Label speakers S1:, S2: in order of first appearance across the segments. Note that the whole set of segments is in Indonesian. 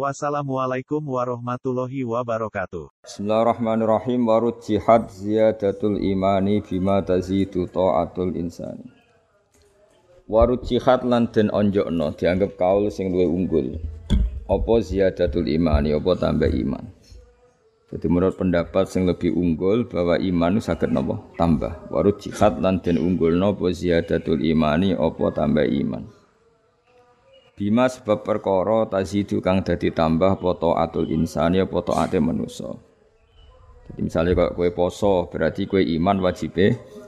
S1: Wassalamualaikum warahmatullahi wabarakatuh.
S2: Bismillahirrahmanirrahim warud jihad ziyadatul imani bima tazidu ta'atul insani. Warud jihad lan den onjokno dianggap kaul sing luwih unggul. Apa ziyadatul imani apa tambah iman. Jadi menurut pendapat sing lebih unggul bahwa iman itu saged napa tambah. Warud jihad lan den unggulno apa ziyadatul imani apa tambah iman. Bima sebab perkara tazidu kang dadi tambah poto atul insani apa taate manusa. Jadi misalnya kalau kue poso berarti kue iman wajib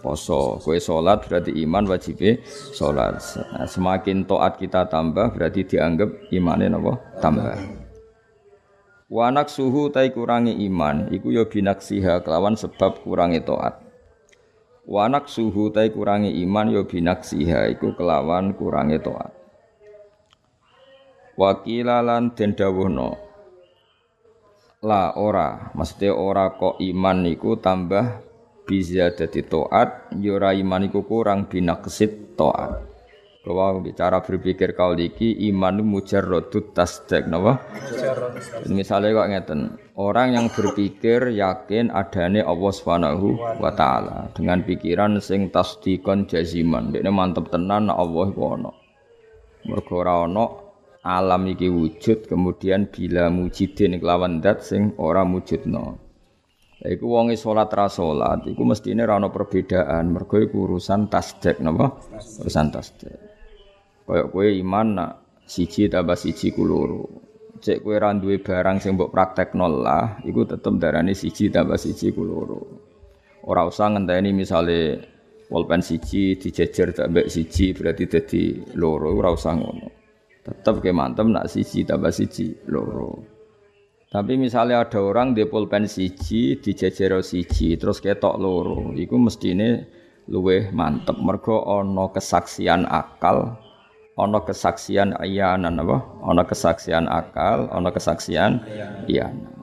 S2: poso, kue solat berarti iman wajib solat. Nah, semakin toat kita tambah berarti dianggap imannya nopo tambah. Wanak suhu tai kurangi iman, iku yo ya siha kelawan sebab kurangi toat. Wanak suhu tai kurangi iman yo ya siha iku kelawan kurangi toat. Wakilalan den dawuhna. La ora. Mesti ora kok iman niku tambah bisa dadi taat ya ora iman iku kurang binaksit taat. Bahwa bicara berpikir kau iki iman mujarrodut tasdek napa? Misalnya kok ngeten orang yang berpikir yakin adanya Allah Subhanahu wa taala dengan pikiran sing tasdikon jaziman. Dekne mantep tenan Allah iku ana. Mergo ora ana alam iki wujud kemudian bila mujidin kelawan dat sing ora mujudno. Lah iku wonge salat ra salat iku mestine ora ana perbedaan mergo iku urusan tasdek napa? Urusan tasdek. Kaya kowe iman nak siji tambah siji ku. Cek kowe ra duwe barang sing mbok praktekno lah iku tetep darane siji tambah siji ku loro. Ora usah ngenteni misale pulpen siji dijejer tambah siji berarti dadi loro ora usah ngono. Tetap ke mantep nak siji tambah siji loro. Tapi misalnya ada orang di pulpen siji, di jejero siji, terus ketok loro, itu mestine luweh mantep. Mergo ono kesaksian akal, ono kesaksian ayanan apa? Ono kesaksian akal, ono kesaksian ayanan.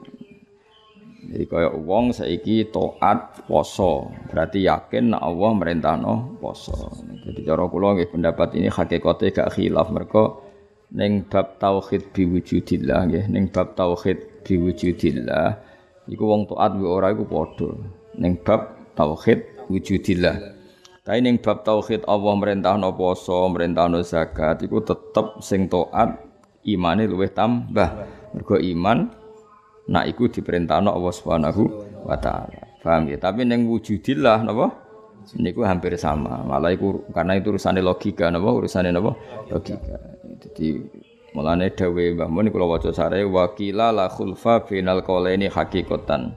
S2: Jadi kaya wong saiki taat poso, berarti yakin nek Allah merintahno poso. Jadi cara kula nggih pendapat ini hakikate gak khilaf mergo ning bab tauhid biwujudillah nggih ning bab tauhid biwujudillah iku wong taat wa ora iku padha. Ning bab tauhid wujudillah. Tapi ning bab tauhid Allah merintahno poso merintahno zakat iku tetep sing taat imane luwih tambah. Mergo iman nak iku diperintahno Allah Subhanahu wa taala. Paham ya tapi ning wujudillah napa? Niku hampir sama. Malah iku karena itu urusane logika napa? Urusane napa? Logika Jadi mulane dawe Mbah Mun kula waca sare wakila la khulfa final qalaini hakikatan.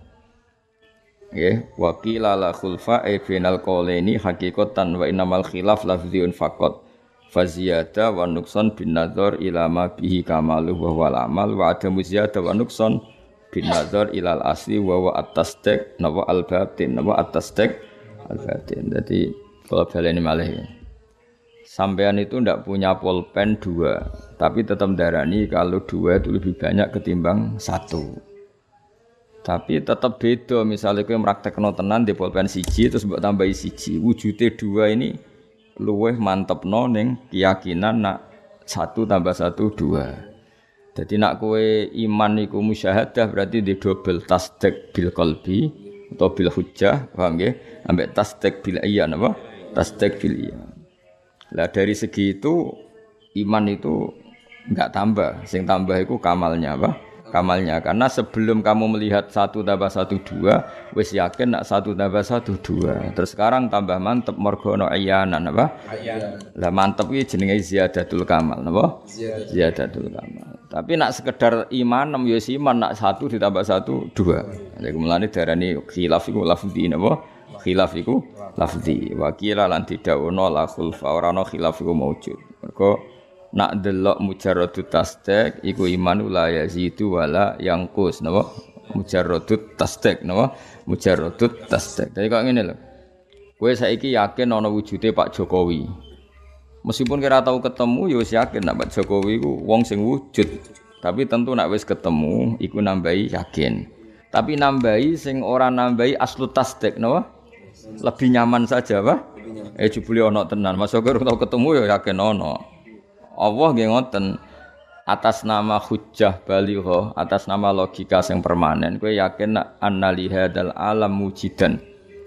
S2: Nggih, wakila la khulfa e final qalaini hakikatan wa innamal khilaf lafziun faqat. Faziyada wa nukson bin nazar ila ma bihi kamalu wa wal amal wa adamu ziyada wa nukson bin nazar ilal asli wa wa at-tasdiq nawa al-batin nawa at-tasdiq al-batin. Jadi kalau malih. Sampean itu ndak punya pulpen dua, tapi tetap darani kalau dua itu lebih banyak ketimbang satu. Tapi tetap beda, misalnya kau meraktekno tenan di pulpen siji terus buat tambahi siji, wujudnya dua ini luweh mantep neng keyakinan nak satu tambah satu dua. Jadi nak kue iman iku musyahadah berarti di double tasdek bil kolbi atau bil hujjah, paham ya? Ambek tasdek bil iya apa? Tasdek bil iya. Lah dari segi itu iman itu enggak tambah, sing tambah itu kamalnya apa? Kamalnya karena sebelum kamu melihat satu tambah satu dua, wis yakin nak satu tambah satu dua. Terus sekarang tambah mantep morgono ayanan apa? Lah mantep ini jenenge ziyadatul kamal, apa? Ziyadatul kamal. Tapi nak sekedar iman, nam yus iman nak satu ditambah satu dua. Jadi mulane darani khilaf iku lafzi napa? Khilaf iku lafzi wa qila lan didhawuhna la khulfa ora ana khilaf iku maujud mergo nak delok mujarradu tasdek iku iman la yazidu wala yangkus napa mujarradu tasdek napa mujarradu tasdek dadi kok ngene lho Kowe saiki yakin ana wujude Pak Jokowi. Meskipun kira tahu ketemu ya wis yakin nek Pak Jokowi ku wong sing wujud. Tapi tentu nek wis ketemu iku nambahi yakin. Tapi nambahi sing ora nambahi aslu tasdik napa? Lebih nyaman saja, Pak. Eh jebule ana tenan. Mas kok tau ketemu ya yakin ana. Allah nggih ngoten. atas nama hujjah baligho, atas nama logika yang permanen, kowe yakin nak annaliha dal alam mujidan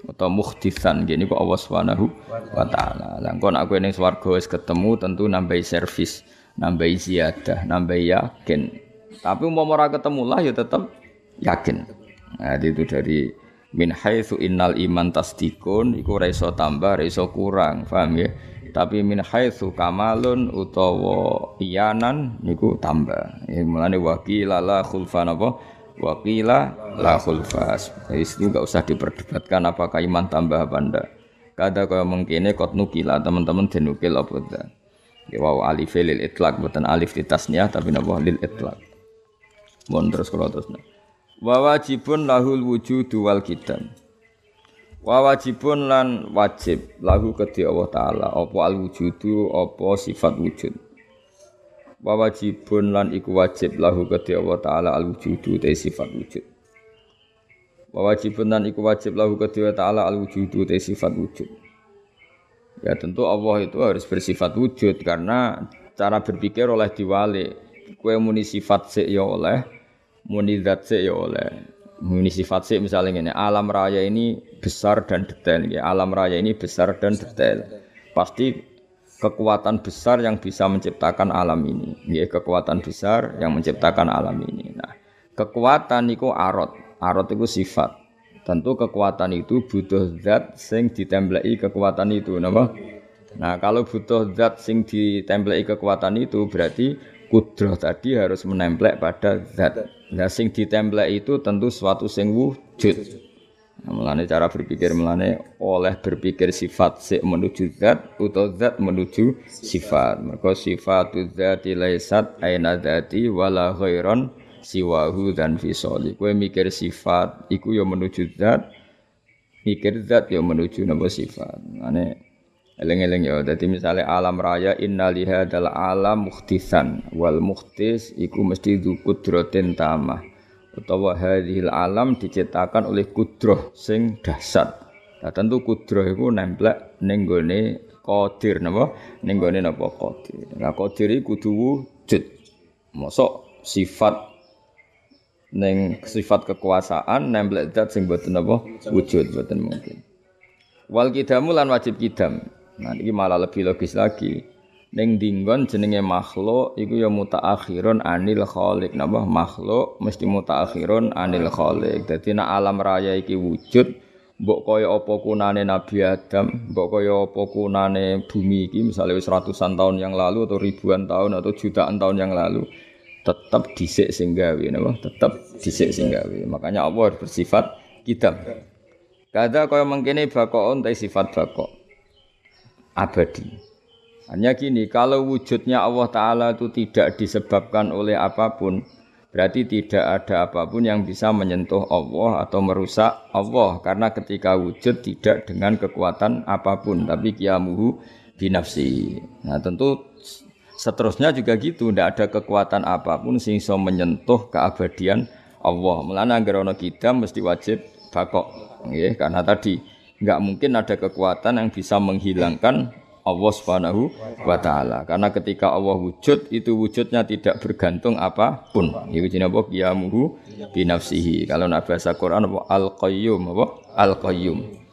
S2: atau mukhtisan gini kok Allah Subhanahu wa taala. Lah engko nak kowe ning swarga wis ketemu tentu nambahi servis, nambahi ziyadah, nambahi yakin. Tapi umpama ora ketemu lah ya tetap yakin. Nah, itu dari min haitsu innal iman tasdikun iku ora iso tambah, ora iso kurang, paham ya? tapi min haitsu kamalun utawa iyanan niku tambah. Ya mulane wakila la khulfan apa wakila la khulfas itu enggak usah diperdebatkan apakah iman tambah apa ndak. Kada kaya mengkene kot nukila teman-teman denukil apa ndak. Ya wow alif lil itlaq bukan alif di tasnya tapi napa? Lil itlaq. Mohon terus kalau terus wa wajibun lahul wujudu wal kitab Wa wajibun lan wajib lahu kedhi Allah taala apa al wujudu apa sifat wujud. Wa wajibun lan iku wajib lahu kedhi Allah taala al wujudu te sifat wujud. Wa wajibun lan iku wajib lahu kedhi Allah taala al wujudu te sifat wujud. Ya tentu Allah itu harus bersifat wujud karena cara berpikir oleh diwali. Kue muni sifat sik ya oleh, muni zat sik ya oleh. Ini sifat sih misalnya ini alam raya ini besar dan detail ya alam raya ini besar dan detail. Pasti kekuatan besar yang bisa menciptakan alam ini ya kekuatan besar yang menciptakan alam ini. Nah kekuatan itu arot. Arot itu sifat. Tentu kekuatan itu butuh zat sing ditemblei kekuatan itu nama nah kalau butuh zat sing ditemblei kekuatan itu berarti kudroh tadi harus menemplek pada zat Nah sing ditemplek itu tentu suatu sing wujud. Nah, melane cara berpikir melane oleh berpikir sifat sik menuju zat atau zat menuju sifat. Mergo sifatu dzati laisat aina dzati wala ghairon siwahu dan fisoli. Kowe mikir sifat iku ya menuju zat, mikir zat ya menuju napa sifat. Mane Eleng-eleng ya, jadi misalnya alam raya inna lihadal alam mukhtisan wal mukhtis iku mesti du kudrotin tamah utawa hadhil alam diciptakan oleh kudroh sing dahsyat. Nah, tentu kudroh iku nemplek ning gone qadir napa? Ning gone napa qadir. Nah, qadir iku kudu wujud. Mosok sifat ning sifat kekuasaan nemplek zat sing boten napa wujud boten mungkin. Wal kidamu lan wajib kidam. Nah ini malah lebih logis lagi. Neng dinggon jenenge makhluk iku ya mutaakhirun anil khaliq. Napa makhluk mesti mutaakhirun anil khaliq. Dadi nek alam raya iki wujud mbok kaya apa kunane Nabi Adam, mbok kaya apa kunane bumi iki misalnya wis ratusan tahun yang lalu atau ribuan tahun atau jutaan tahun yang lalu tetap disik sing gawe napa tetap disik sing gawe makanya Allah bersifat kitab kada kaya mengkene bakon ta sifat bakok abadi. Hanya gini, kalau wujudnya Allah Ta'ala itu tidak disebabkan oleh apa pun, berarti tidak ada apa pun yang bisa menyentuh Allah atau merusak Allah. Karena ketika wujud tidak dengan kekuatan apa pun, tapi kiamuhu binafsi. Nah tentu seterusnya juga gitu, tidak ada kekuatan apa pun sehingga menyentuh keabadian Allah. Melana agar kita mesti wajib bakok, ya, karena tadi nggak mungkin ada kekuatan yang bisa menghilangkan Allah Subhanahu wa taala. Karena ketika Allah wujud itu wujudnya tidak bergantung apa pun. Iku jenenge apa? Qiyamuhu bi nafsihi. Kalau nak bahasa Quran apa al-qayyum apa? Al-qayyum.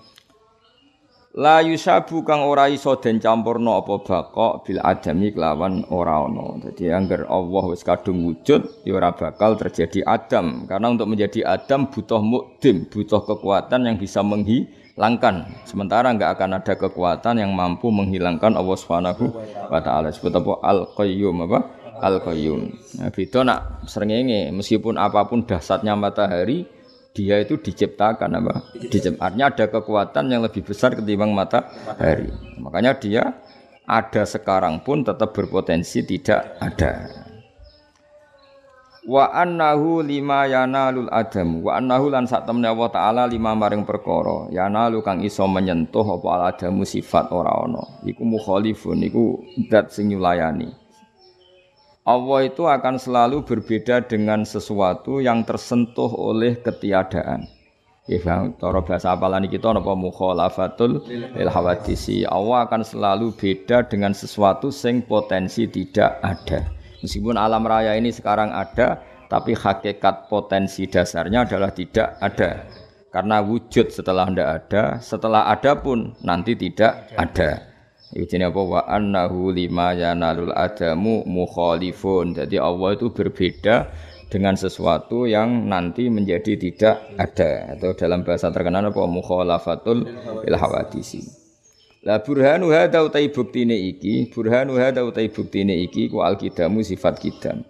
S2: La yusabu kang ora iso den campurno apa bakok bil adami kelawan ora ana. Dadi angger Allah wis kadung wujud ya ora bakal terjadi adam. Karena untuk menjadi adam butuh mukdim, butuh kekuatan yang bisa menghi langkan. Sementara enggak akan ada kekuatan yang mampu menghilangkan Allah Subhanahu wa taala. Sebut apa Al-Qayyum apa? Al-Qayyum. Nah, beda nak srengenge meskipun apa pun dahsyatnya matahari dia itu diciptakan apa? Diciptakannya ada kekuatan yang lebih besar ketimbang matahari. Makanya dia ada sekarang pun tetap berpotensi tidak ada. Wa annahu lima yanalul adam. Wa annahu lan sak temne Allah taala lima maring perkara. Yanalu kang iso menyentuh apa al adamu sifat ora ana iku mukhalifun iku dat sing nyulayani. Allah itu akan selalu berbeda dengan sesuatu yang tersentuh oleh ketiadaan. Ya, cara bahasa apalan kita napa? Mukhalafatul lil hawadisi. Allah akan selalu beda dengan sesuatu sing potensi tidak ada. Meskipun alam raya ini sekarang ada, tapi hakikat potensi dasarnya adalah tidak ada. Karena wujud setelah tidak ada, setelah ada pun nanti tidak ada. Ini apa wa annahu lima yanalul adamu mukhalifun. Jadi Allah itu berbeda dengan sesuatu yang nanti menjadi tidak ada atau dalam bahasa terkenal apa mukhalafatul il hawadisi. La burhanu hadza utai buktine iki, burhanu hadza utai buktine iki ku alkidamu sifat kidam.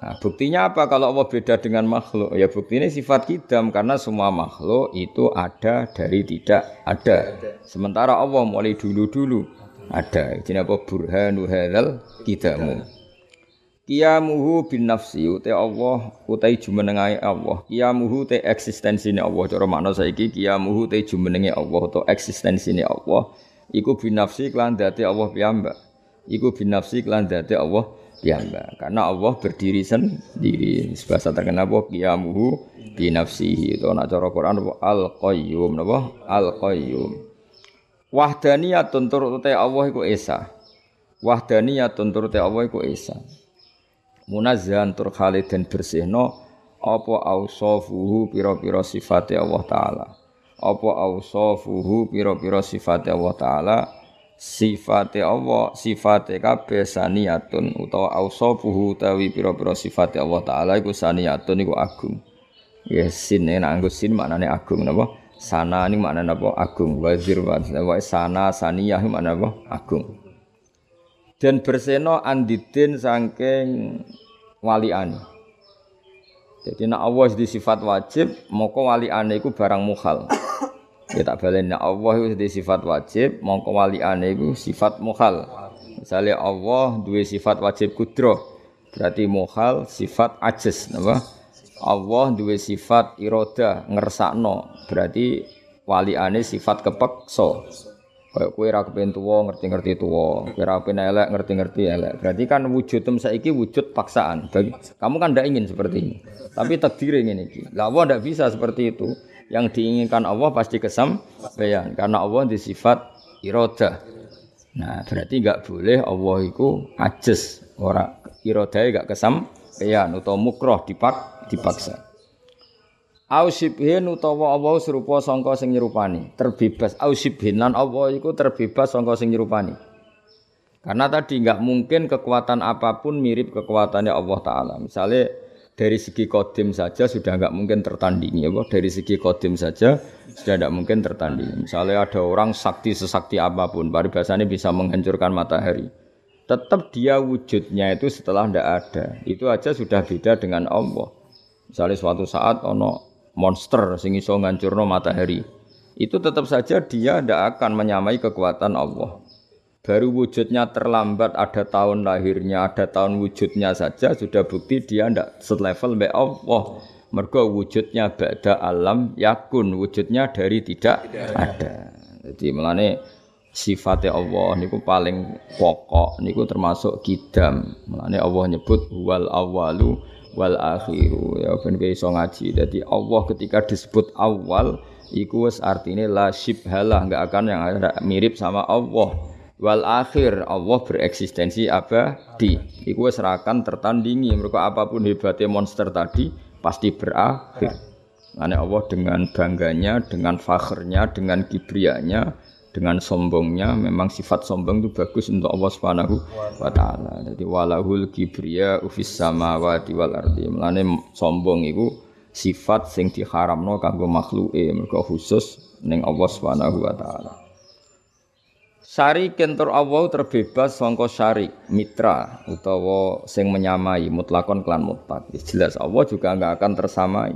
S2: Nah, buktinya apa kalau Allah beda dengan makhluk? Ya buktinya sifat kidam karena semua makhluk itu ada dari tidak ada. Sementara Allah mulai dulu-dulu ada. Jadi apa burhanu hadzal kidamu. Kiamuhu bin nafsi uta Allah utai jumenengai Allah. Kiamuhu te eksistensine Allah. Cara makna saiki kiamuhu te jumenenge Allah atau eksistensine Allah. Iku bin nafsi kelan dadi Allah piyambak. Iku bin nafsi kelan dadi Allah piyambak. Karena Allah berdiri sendiri. Bahasa terkenal apa kiamuhu bin nafsihi. Itu nak cara Quran apa al qayyum napa? Al qayyum. Wahdaniyatun turut Allah iku esa. Wahdaniyatun turut Allah iku esa munazzahan tur khalidin bersihno apa ausafuhu pira-pira sifate Allah taala? Apa ausafuhu pira-pira sifate Allah taala? Sifate Allah sifate kabeh saniyatun utawa ausafuhu tawi pira-pira sifate Allah taala iku saniyatun iku agung. Ya sin nek nganggo sin maknane agung napa? Sana ini maknane apa? Agung. Wazir wa sana saniyah maknane apa? Agung dan berseno andidin saking waliane. Jadi nak Allah di sifat wajib, moko waliane iku barang mukhal. Ya tak nak Allah di sifat wajib, moko waliane iku sifat mukhal. Misalnya Allah dua sifat wajib kudro, berarti mukhal sifat ajis, napa? Allah dua sifat iroda ngersakno, berarti waliane sifat kepeksa. Kayak kue ra kepen tuwa ngerti-ngerti tuwa, kue ra kepen elek ngerti-ngerti elek. Berarti kan wujud tem saiki wujud paksaan. Bagi, kamu kan tidak ingin seperti ini. Tapi takdir ingin ini. Lah Allah tidak bisa seperti itu. Yang diinginkan Allah pasti kesampaian karena Allah di sifat iroda. Nah, berarti enggak boleh Allah itu ajis, ora irodae enggak kesampaian atau mukroh dipak dipaksa. Au sibhin utawa Allah serupa sangka sing nyerupani, terbebas. Au sibhin lan Allah iku terbebas sangka sing nyerupani. Karena tadi nggak mungkin kekuatan apa pun mirip kekuatannya Allah Taala. Misalnya dari segi kodim saja sudah nggak mungkin tertandingi, ya Dari segi kodim saja sudah tidak mungkin tertandingi. Misalnya ada orang sakti sesakti apa pun, paribasanya bisa menghancurkan matahari. Tetap dia wujudnya itu setelah tidak ada. Itu aja sudah beda dengan Allah. Misalnya suatu saat ono monster sing iso ngancurno matahari. Itu tetap saja dia tidak akan menyamai kekuatan Allah. Baru wujudnya terlambat ada tahun lahirnya, ada tahun wujudnya saja sudah bukti dia tidak selevel be Allah. Mergo wujudnya ba'da alam yakun, wujudnya dari tidak, ada. Jadi melane sifatnya Allah niku paling pokok niku termasuk kidam. Melane Allah nyebut wal awalu wal akhiru ya ben iso ngaji. Jadi Allah ketika disebut awal iku wis artine la syibhalah enggak akan yang ada mirip sama Allah. Wal akhir Allah bereksistensi abadi. Iku wis akan tertandingi. Mereka apa pun hebatnya monster tadi pasti berakhir. Karena Allah dengan bangganya, dengan fakhrnya, dengan kibrianya, dengan sombongnya memang sifat sombong itu bagus untuk Allah Subhanahu wa taala. Jadi walahul kibriya ufis samawati wal ardi. Mulane sombong itu sifat sing diharamno kanggo makhluke mergo khusus ning Allah Subhanahu wa taala. Sari kentor Allah terbebas sangka syarik mitra utawa sing menyamai mutlakon klan mutlak. Jelas Allah juga enggak akan tersamai.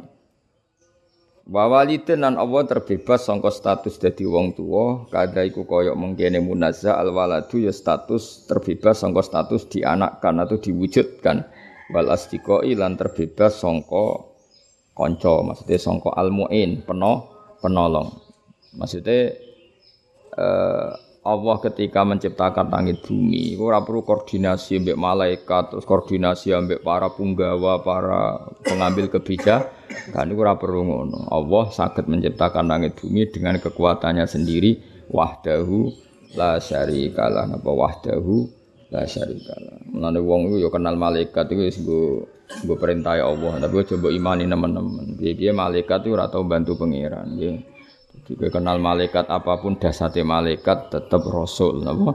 S2: Wa walidin lan Allah terbebas sangka status dadi wong tua, kada iku koyok mengkene munazza al waladu ya status terbebas sangka status dianakkan atau diwujudkan. wal astiqoi lan terbebas sangka kanca maksudnya sangka al muin peno penolong maksudnya eh, Allah ketika menciptakan langit bumi ora perlu koordinasi ambek malaikat terus koordinasi ambek para punggawa para pengambil kebijakan kan ora perlu ngono. Allah sakit menciptakan langit bumi dengan kekuatannya sendiri. Wahdahu la syarikalah napa wahdahu la syarikalah mulane wong iku ya kenal malaikat iku wis nggo perintah Allah. Tapi coba imani teman-teman piye malaikat itu ora bantu pangeran nggih jadi kenal malaikat apa pun dasate malaikat tetap rasul napa?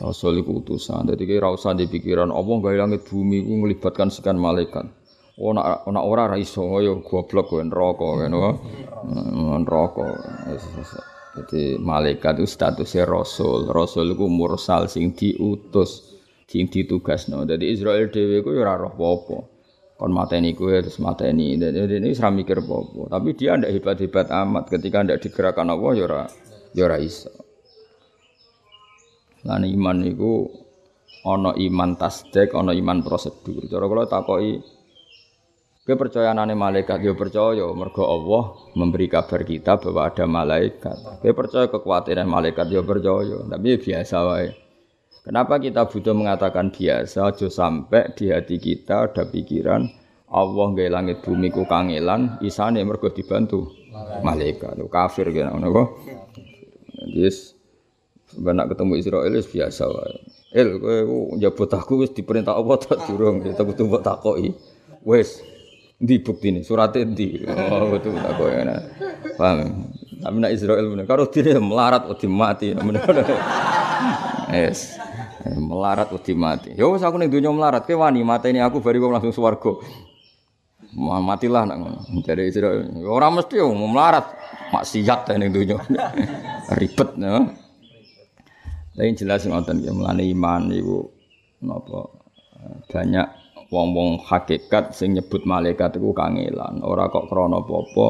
S2: Rasul iku utusan. Dadi ki ora usah dipikiran Allah gawe langit bumi iku melibatkan sekian malaikat Oh, nak nak ora ra iso ya goblok kowe neraka ngono. Neraka. Jadi malaikat itu statusnya rasul. Rasul itu mursal sing diutus, sing ditugasno. Jadi Israel dhewe iku ya ora roh apa-apa. Kon mateni kowe terus mateni. Jadi ini ora mikir apa-apa. Tapi dia ndak hebat-hebat amat ketika ndak digerakkan Allah ya ora ya ora iso. Lan iman niku ana iman tasdek, ana iman prosedur. Cara kula takoki Kowe percaya nane malaikat ya percaya mergo Allah memberi kabar kita bahwa ada malaikat. Kowe percaya kekuatan malaikat ya percaya, tapi ya biasa wae. Kenapa kita butuh mengatakan biasa aja sampai di hati kita ada pikiran Allah gawe langit bumi ku kangelan isane mergo dibantu malaikat. Kafir kene ngono kok. Yes. Benak ketemu Israel biasa wae. El kowe njabut aku wis diperintah Allah tak durung, tak butuh mbok takoki. Wis, di bukti ini suratnya di. Oh betul tak kau ya paham? Tapi nak Israel benar kalau dia melarat udah mati yes. Melarat udah mati yo aku nih dunia melarat. Ke wani ini aku baru langsung swargo matilah nak. Jadi Israel orang mesti yo mau melarat. Maksiat nih dunia. Ribet no lain jelas ngoten ya melani iman ibu napa banyak wong-wong hakikat sing nyebut malaikat iku kangelan. Ora kok krana apa-apa.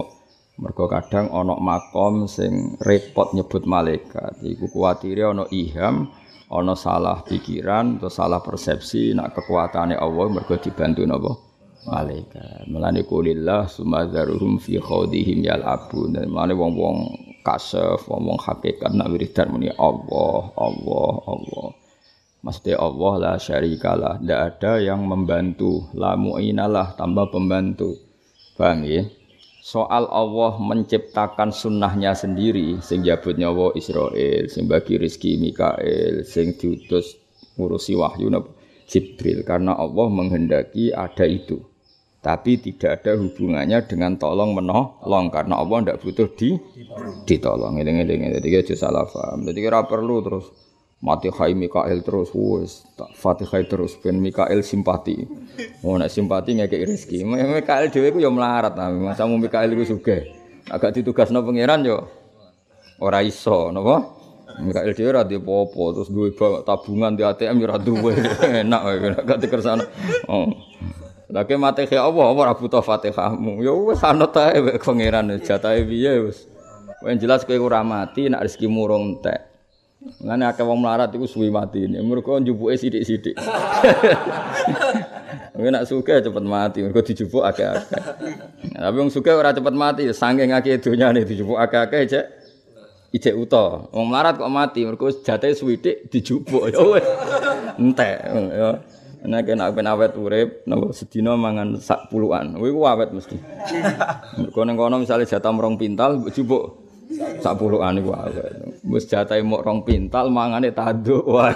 S2: Mergo kadang ana makom sing repot nyebut malaikat. Iku kuwatire ana iham, ana salah pikiran atau salah persepsi nak kekuatane Allah mergo dibantu napa? Malaikat. Mulane kulillah sumadzaruhum fi khawdihim yal'abun. Mulane wong-wong kasef, wong-wong hakikat nak wiridan muni Allah, Allah, Allah. Maksudnya Allah la syarikalah. Tidak ada yang membantu. La mu'inalah tambah pembantu. Paham ya? Soal Allah menciptakan sunnahnya sendiri. Sing jabut nyawa Israel. Sing bagi rizki Mikael. Sing diutus ngurusi wahyu Jibril. Karena Allah menghendaki ada itu. Tapi tidak ada hubungannya dengan tolong menolong. Karena Allah tidak butuh di ditolong. Ini-ini. Jadi salah paham. Jadi kira perlu terus Fatihah Mikael terus wes Fatihah terus ben Mikael simpati. Oh nek simpati ngekek rezeki. Mikael dhewe ku ya melarat nah masamu Mikael iku sugih. Agak ditugasno pangeran yo ora iso napa? Mikael dhewe ora apa terus duwe tabungan di ATM yo ora duwe. Enak wae gak dikersano oh. Lagi mati ke Allah ora butuh Fatihahmu ya wis anut ae pangeran jatahe piye wis. Yang jelas kowe ora mati nek rezekimu rong entek Ngene akeh wong melarat iku suwi mati. Mergo njupuke sithik-sithik. Mungkin nak suka cepet mati, mergo dijupuk akeh-akeh. Tapi wong suka ora cepet mati, saking akeh donyane dijupuk akeh-akeh cek ijek uta. Wong melarat kok mati, mergo jate suwidik dijupuk ya wis. Entek ya. Nek nek ben awet urip, napa sedina mangan sak puluhan. Kuwi ku awet mesti. Mergo ning kono misale jatah rong pintal jupuk sak puluhan iku awet. Wis jatahe mok rong pintal mangane tanduk. Wah.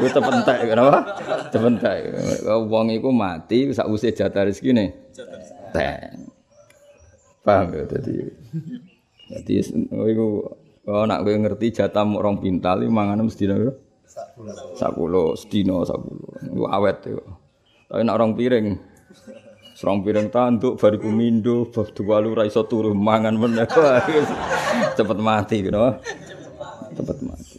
S2: Wis tepentek kenapa? Tepentek. Wong iku mati sak usih jatah rezekine. Teh. Paham ya dadi. Dadi iku oh nak kowe ngerti jatah mok rong pintal iku mangane mesti piro? Sak puluh. sedina sak puluh. Iku awet iku. Tapi nak rong piring Serong piring tanduk bariku mindo bab dua lu ra iso turu mangan meneh. Cepet mati gitu. Cepet mati.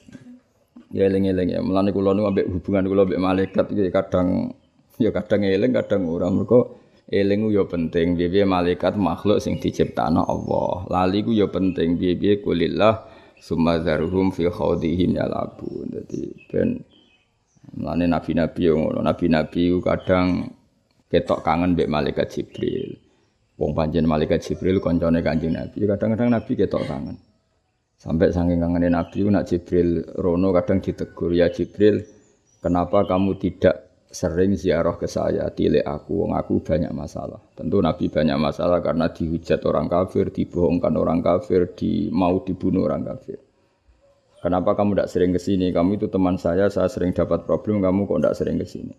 S2: Ya eling-eling ya. Mulane kula nu ambek hubungan kula ambek malaikat iki kadang ya kadang eling kadang ora mergo eling ya penting piye malaikat makhluk sing diciptakno Allah. Lali ku ya penting piye kulillah summa zaruhum fi khawdihim yalabun. Dadi ben Mulane nabi-nabi ngono, nabi-nabi kadang ketok kangen mbek malaikat Jibril. Wong pancen malaikat Jibril koncone Kanjeng Nabi. Kadang-kadang Nabi ketok kangen. Sampai saking kangen Nabi nak Jibril rono kadang ditegur, "Ya Jibril, kenapa kamu tidak sering ziarah ke saya, tilek aku, wong aku banyak masalah. Tentu Nabi banyak masalah karena dihujat orang kafir, dibohongkan orang kafir, di, mau dibunuh orang kafir. Kenapa kamu tidak sering ke sini? Kamu itu teman saya, saya sering dapat problem, kamu kok tidak sering ke sini?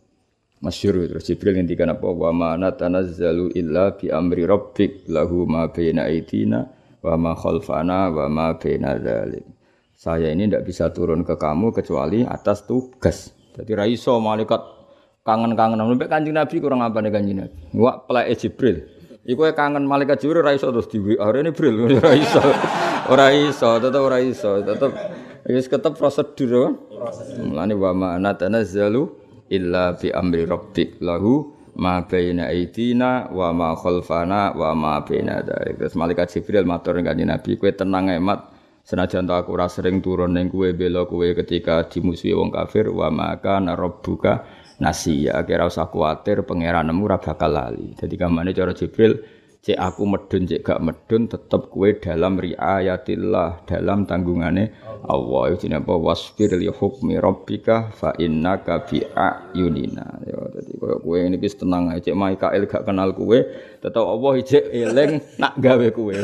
S2: Masyur terus Jibril ngendikan apa wa ma natanazzalu illa bi amri rabbik lahu ma baina aidina wa ma khalfana wa ma baina dzalik. Saya ini tidak bisa turun ke kamu kecuali atas tugas. Jadi raiso malaikat kangen-kangen sampai Kanjeng Nabi kurang apa nih Kanjeng Nabi. Wak pelek Jibril. Iku kangen malaikat Jibril raiso terus di WA ini Jibril raiso. Ora iso, tetep ora iso, tetep wis ketep prosedur. Mulane wa ma natanazzalu illa bi amri rabbik lahu ma baina aidina wa ma khalfana wa ma baina dzalik. Terus malaikat Jibril matur kanjeng Nabi, kowe tenang emat senajan tak aku ora sering turun ning kowe bela kowe ketika dimusuhi wong kafir wa maka rabbuka nasiya kira usah kuwatir pangeranmu ora bakal lali. Jadi kamane cara Jibril cek aku medun cek gak medun tetep kue dalam riayatillah dalam tanggungane Allah. Itu apa? Wasfir li hukmi rabbika fa innaka bi ayunina. Ya dadi koyo kowe ini wis tenang ae. Cek Mikael gak kenal kue tetep Allah cek eling nak gawe kue.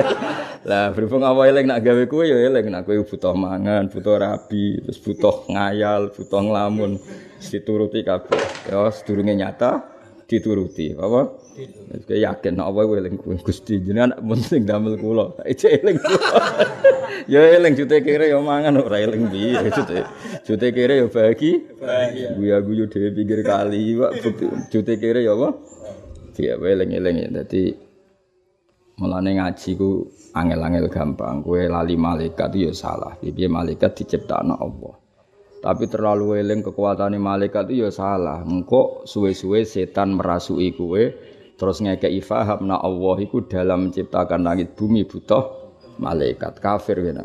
S2: Lah berhubung Allah eling nak gawe kue ya eling. Nak kue butuh mangan butuh rabi terus butuh ngayal butuh nglamun dituruti kabeh. Ya sedurunge nyata dituruti apa Kowe yakin nek apa eling kuwi Gusti jenengan penting damel kula. Ece eling. Ya eling jute kere ya mangan ora eling piye jute. Jute kere ya bagi. Guya guyu dhewe pinggir kali, Pak. Jute kere ya apa? Dia eling-eling ya. Dadi mulane ngaji ku angel-angel gampang. Kowe lali malaikat ya salah. Piye malaikat diciptakno Allah. Tapi terlalu eling kekuatan malaikat itu ya salah. Engkau suwe-suwe setan merasui kue terus ngekei faham na Allah iku dalam menciptakan langit bumi butuh malaikat kafir gitu.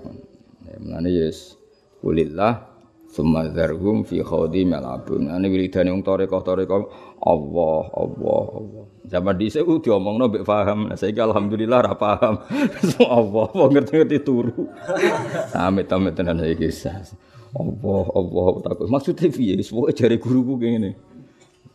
S2: Ya menane yes kulillah summa dzarhum fi khawdi malabun. Ane wiridane wong toreko-toreko Allah Allah Allah. Zaman dhisik ku diomongno mbek paham. Nah saiki alhamdulillah ra paham. Allah apa ngerti-ngerti turu. Amit-amit tenan saiki. Allah Allah takut. Maksudnya piye? Pokoke jare guruku ngene.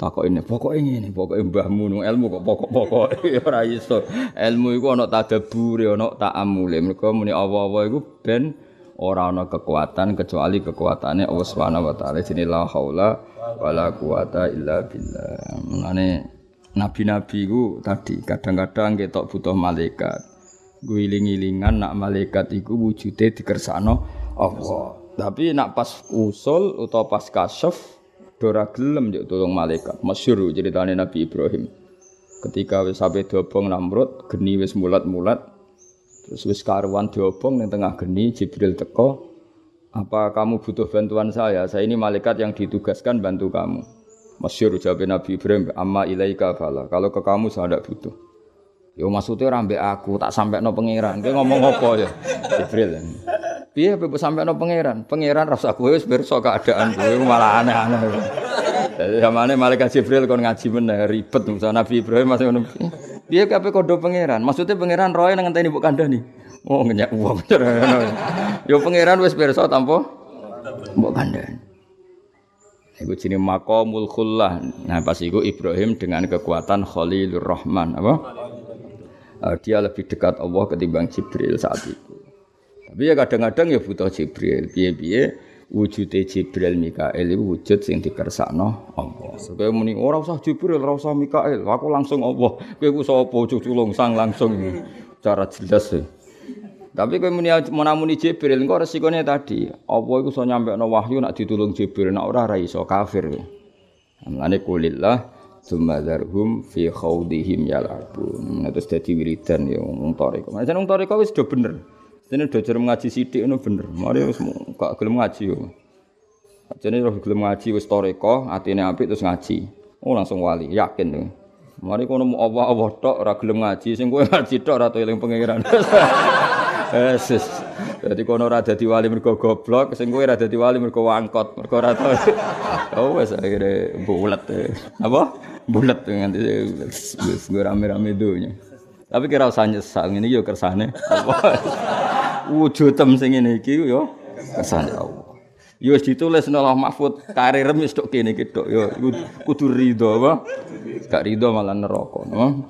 S2: takok ini pokok ini ini pokok mbahmu ilmu kok pokok pokok ya iso. Ilmu iku ana tadabbur ana ta'amule mergo muni apa-apa iku ben ora ana kekuatan kecuali kekuatane Allah Subhanahu wa taala. Jenenge la haula wala quwata illa billah. Menane nabi-nabi iku tadi kadang-kadang ketok butuh malaikat. Guling-gilingan nak malaikat iku wujude dikersakno Allah tapi nak pas usul utawa pas kasyaf Dora gelem yo tolong malaikat. Masyhur ceritane Nabi Ibrahim. Ketika wis sampe diobong Namrud, geni wis mulat-mulat. Terus wis karuan diobong ning tengah geni Jibril teko. Apa kamu butuh bantuan saya? Saya ini malaikat yang ditugaskan bantu kamu. Masyhur jawab Nabi Ibrahim, "Amma ilaika fala." Kalau ke kamu saya tidak butuh. Yo maksudnya rambe aku tak sampai no pangeran. Dia ngomong apa ya? Jibril. Piye sampai sampai no pangeran? Pangeran rasa kowe wis pirsa keadaan kowe malah aneh-aneh. Jadi zamane malaikat Jibril kon ngaji meneh ribet misalnya Nabi Ibrahim masih ngono. Piye kabeh kodo pangeran? Maksudnya pangeran roe nang ngenteni mbok kandhani. Oh ngenyak wong. Yo pangeran wis pirsa tanpa mbok kandhani. Iku jenenge maqamul khullah. Nah pas iku Ibrahim dengan kekuatan Khalilur Rahman, apa? Uh, dia lebih dekat Allah ketimbang Jibril saat itu. Tapi ya kadang-kadang ya butuh Jibril. Piye-piye wujude Jibril Mikael itu wujud sing dikersakno Allah. Supaya muni ora usah Jibril, ora usah Mikael, aku langsung Allah. Kowe ku sapa cuculung sang langsung cara jelas ya. Tapi kowe muni menamuni Jibril engko resikone tadi, apa iku iso nyampekno wahyu nak ditulung Jibril, nak ora ora iso kafir. Mulane kulillah Sumadarhum fi khawdihim yalabun. Terus dadi wiridan ya wong toriko. Macam wong toriko wis do bener. Jadi udah jarang ngaji sidik itu bener. Mari wis gak gelem ngaji yo. Jadi udah gelem ngaji wis toreko, atine apik terus ngaji. Oh langsung wali, yakin tuh. Mari kono mau Allah Allah tok ora gelem ngaji, sing kowe ngaji tok ora eling pangeran. Yesus. Dadi kono ora dadi wali mergo goblok, sing kowe ora dadi wali mergo wangkot, mergo ora. Oh wis akhire bulet. Apa? Bulet nganti wis rame-rame dunya. Tapi kira usah nyesal iki yo kersane. Wujudem sing ngene iki yo kersane Allah. Yo wis ditulis Allah Mahfud karir wis tok kene iki tok yo kudu rido apa? Gak rido malah neraka, no?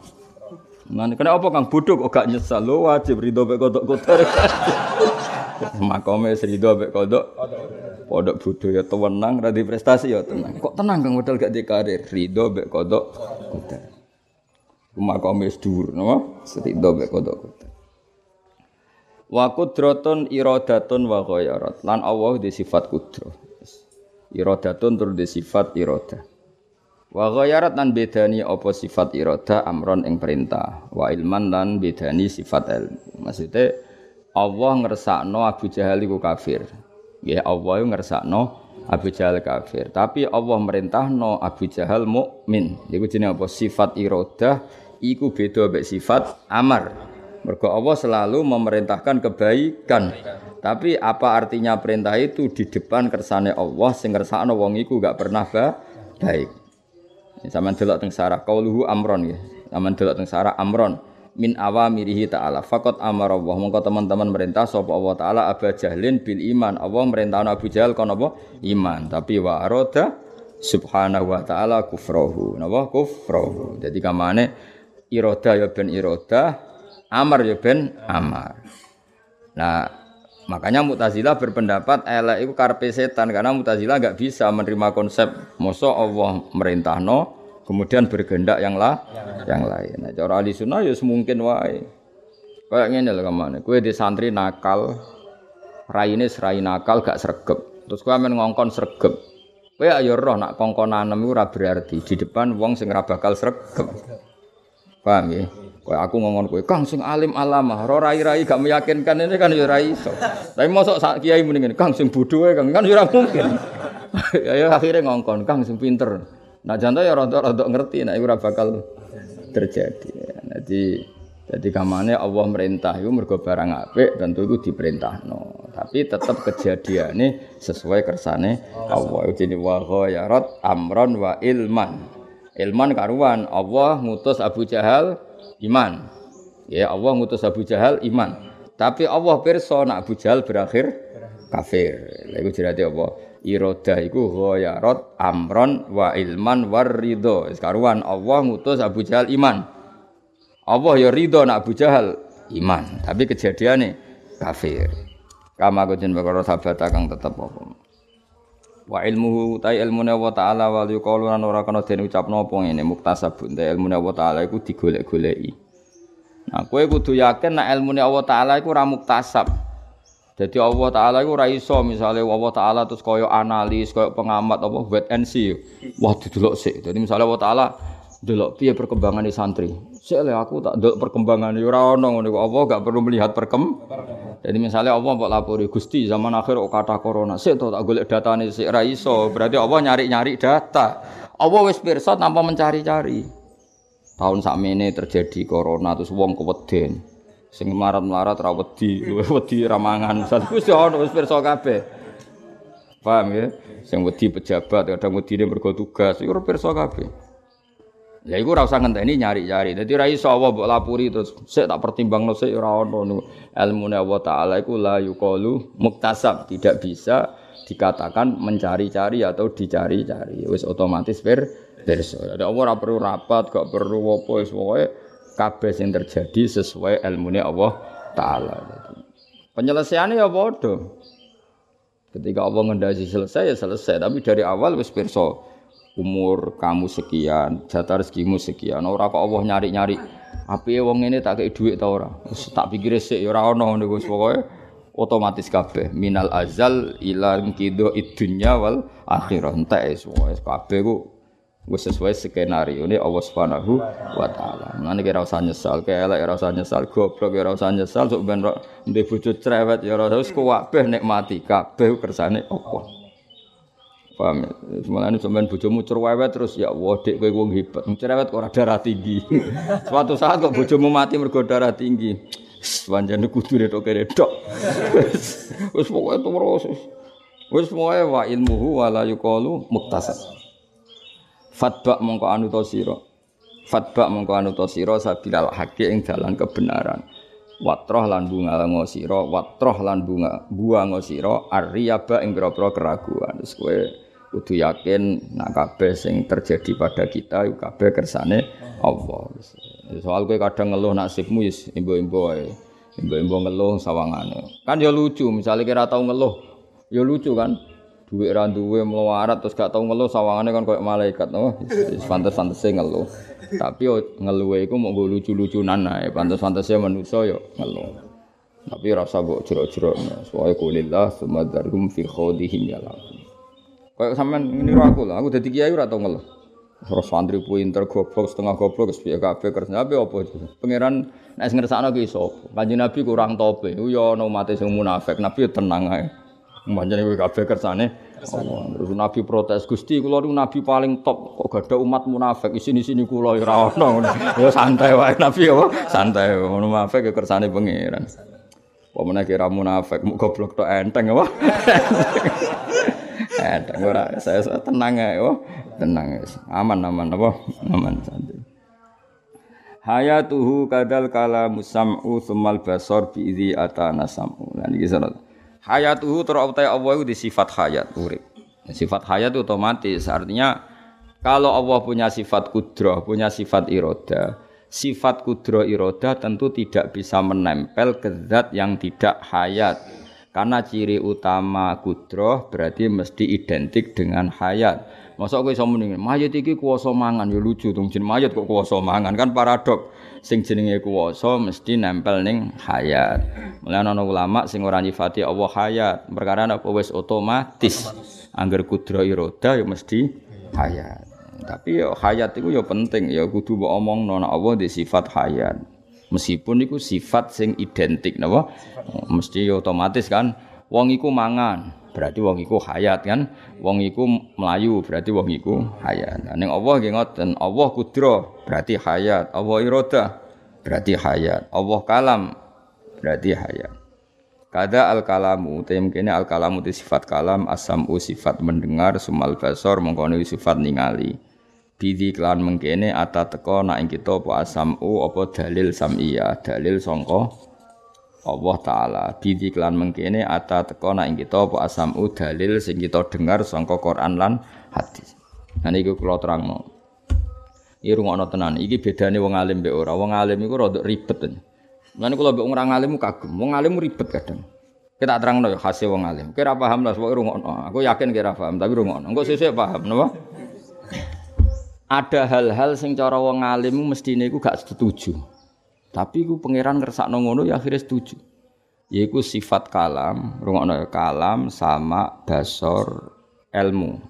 S2: Nah, kena apa kang bodoh kok gak nyesal lo wajib rido mek kodok kotor. Makome rido mek kodok. Kodok bodoh ya tenang, ra prestasi ya tenang. Kok tenang kang modal gak di karir rido mek kodok kotor. Makome dhuwur, no? Rido mek kodok kotor. Wa kudratun iradatun wa ghayarat. Lan Allah di sifat kudrah. Iradatun tur di sifat iradah. Wa ghayarat lan bedani apa sifat irada amron ing perintah. Wa ilman lan bedani sifat ilmu. Maksudnya Allah ngersakno Abu Jahal iku kafir. Ya Allah ngersakno Abu Jahal kafir. Tapi Allah merintahno Abu Jahal mukmin. Iku jenenge apa? Sifat iradah iku beda mek sifat amar. Mergo Allah selalu memerintahkan kebaikan. Tapi apa artinya perintah itu di depan kersane Allah sing kersane wong iku gak pernah ba baik. Sama delok teng sarah qauluhu amron ya. Sama delok teng sarah amron min awamirihi ta'ala. Fakot amar Allah. Mongko teman-teman merintah sapa Allah taala Abu Jahlin bil iman. Allah merintah Abu Jahal kon apa? Iman. Tapi wa arada subhanahu wa ta'ala kufrahu. Napa? Kufrahu. Jadi kamane iroda ya ben iroda, Amar ya ben amar. Nah, makanya Mu'tazilah berpendapat elek itu karpe setan karena Mu'tazilah enggak bisa menerima konsep moso Allah merintah no kemudian bergendak yang lah yang lain. Nah, cara ahli sunnah ya semungkin wae. Kayak ngene lho ke mana? Kue di santri nakal, raine serai nakal gak sregep. Terus kue men ngongkon sregep. Kue ayo roh nak kongkonan iku ora berarti di depan wong sing ora bakal sregep. Paham ya? Kaya aku ngomong kowe, Kang sing alim alamah, ora rai-rai gak meyakinkan ini kan ya iso. Tapi mosok sak kiai mendingan Kang sing bodho Kang kan ya ora mungkin. ya akhirnya ngongkon, Kang sing pinter. Nah jantan ya rada-rada ngerti nek ora bakal terjadi. Jadi jadi kamane Allah merintah itu mergo barang apik tentu itu diperintahno. Tapi tetap kejadiannya sesuai kersane Allah. Jadi wa ghayarat amron wa ilman. Ilman karuan Allah ngutus Abu Jahal iman. Ya Allah ngutus Abu Jahal iman. Tapi Allah pirsa nak Abu Jahal berakhir kafir. Lha iku jerate apa? Iroda iku ghayarat amron wa ilman war ridho. Sekaruan Allah ngutus Abu Jahal iman. Allah ya ridho nak Abu Jahal iman. Tapi kejadiannya kafir. Kama kujen perkara sahabat kang tetep apa. Wa ilmuhu ta ilmune Allah taala wa yuqalu lan ora kana den ucapno apa ngene muktasabun ta ilmune Allah taala iku digolek-goleki. Nah, kowe kudu yakin nek ilmune Allah taala iku ora muktasab. Jadi Allah taala iku ora iso misale Allah taala terus kaya analis, kaya pengamat apa wait and see. Wah didelok sik. Jadi misale Allah taala delok piye perkembangan santri. Sik aku tak delok perkembangan ya ora ono ngono Allah gak perlu melihat perkembangan jadi misalnya Allah mbok lapori Gusti zaman akhir kok kata corona, sik to tak golek datane sik ra iso. Berarti Allah nyari-nyari data. Allah wis pirsa tanpa mencari-cari. Tahun sakmene terjadi corona terus wong keweden. Sing melarat-melarat ra wedi, wedi ra mangan. Wis ono wis pirsa kabeh. Paham ya? Sing wedi pejabat kadang wedine mergo tugas, iku pirsa kabeh. Ya iku ora usah ngenteni nyari-nyari. Dadi ora iso Allah mbok lapuri terus sik tak pertimbangno sik ora ono ilmune Allah taala iku la yuqalu muktasab, tidak bisa dikatakan mencari-cari atau dicari-cari. Wis otomatis per perso. Ada Allah ora perlu rapat, gak perlu apa wis pokoke kabeh sing terjadi sesuai ilmune Allah taala. Penyelesaiannya ya bodoh. Ketika Allah ngendasi selesai ya selesai, tapi dari awal wis perso umur kamu sekian, jatah rezekimu sekian. Ora kok Allah nyari-nyari. Api wong ini tak kei dhuwit ta ora? Wis tak pikir sik ya ora ono wis pokoke otomatis kabeh minal azal ila kido idunya wal akhirah entek wis kabeh ku wis sesuai skenario ini Allah Subhanahu wa taala. Mulane kira usah nyesal, kaya ora usah nyesal, goblok ora usah nyesal, sok ben ndek bojo cerewet ya ora usah kabeh nikmati, kabeh kersane Allah. Paham ya? Semuanya sampean bojomu cerewet terus ya Allah dek kowe wong hebat. Cerewet kok ora darah tinggi. Suatu saat kok bojomu mati mergo darah tinggi. Panjane kudu retok retok. Wis pokoke terus. Wis pokoke wa ilmuhu wala yuqalu muktasab. Fatba mongko anu to sira. Fatba mongko anu to sira sabilal haqi ing dalan kebenaran. Watroh lan bunga watroh lan bunga buang sira arriyaba ing keraguan. Wis kowe kudu yakin nak kabeh sing terjadi pada kita iku kabeh kersane Allah. Soal kowe kadang ngeluh nasibmu wis imbo-imbo ae. Imbo-imbo ngeluh sawangane. Kan ya lucu, misalnya kira tau ngeluh, ya lucu kan. Duit ra duwe melarat terus gak tau ngeluh sawangane kan koyo malaikat no. Wis pantes-pantese ngeluh. Tapi yo ngeluh iku mung lucu-lucunan ae. Pantes-pantese manusa yo ngeluh. Tapi rasa mbok jero-jero. Soale kulillah sumadarhum fi khawdihim ya Kayak sampean ngene aku lah, aku dadi kiai ora tau ngeluh. Terus santri pinter goblok setengah goblok wis piye kabeh kerja apa apa. Pangeran nek ngersakno ki sapa? Kanjeng Nabi kurang tope. Ku yo ana umat sing munafik. Nabi tenang ae. Manjane kowe kabeh kersane Allah. Terus Nabi protes, "Gusti, kula niku nabi paling top, kok gak ada umat munafik isini-sini kula ya ora ono." Ya santai wae Nabi apa? Santai, munafik ya kersane pangeran. Apa meneh kira munafik, muk goblok tok enteng apa? Enteng ora, saya, saya tenang ya, oh. Tenang ya. Aman aman apa? Aman santai. Hayatuhu kadal kalamu sam'u sumal basar bi idzi atana sam'u. Lan iki Hayatuhu terutai Allah itu di sifat hayat urip. Sifat hayat itu otomatis artinya kalau Allah punya sifat kudroh, punya sifat iroda, sifat kudroh iroda tentu tidak bisa menempel ke zat yang tidak hayat. Karena ciri utama kudroh berarti mesti identik dengan hayat. Masa kowe iso muni mayit iki kuwasa mangan ya lucu dong jeneng mayit kok kuwasa mangan kan paradok. Sing jenenge kuwasa mesti nempel ning hayat. Mulane ulama sing ora nyifati Allah hayat, perkara apa wis otomatis. Angger kudro iroda ya mesti hayat. Tapi ya hayat itu ya penting ya kudu mbok omongno nek Allah di sifat hayat. Meskipun itu sifat sing identik napa? Mesti otomatis kan wong iku mangan, berarti wong iku hayat kan? Wong iku melayu berarti wong iku hayat. Nah, ning Allah nggih ngoten Allah kudro berarti hayat. Allah iroda berarti hayat. Allah kalam berarti hayat. Kada al kalamu tem kene al kalamu di sifat kalam asamu sifat mendengar sumal basor mengkono sifat ningali. Bidi klan mengkene ata teko nak ing kita apa asamu apa dalil samia dalil sangka Allah taala bidi klan mengkene ata teko nak ing kita apa asamu dalil sing kita dengar sangka Quran lan hadis. Nah niku kula terangno. Iki rungokno tenan. Iki bedane wong alim mbek ora. Wong alim iku rada ribet. Mulane kula mbek ora alim kagum. Wong alim ribet kadang. Kita terangno khase wong alim. Kira paham lah pokoke rungokno. Aku yakin kira paham tapi rungokno. Engko sesuk paham napa? Ada hal-hal sing cara wong alim mestine iku gak setuju. Tapi ku pangeran ngersakno ngono ya akhirnya setuju. Yaiku sifat kalam, rungokno ya, kalam sama basor ilmu.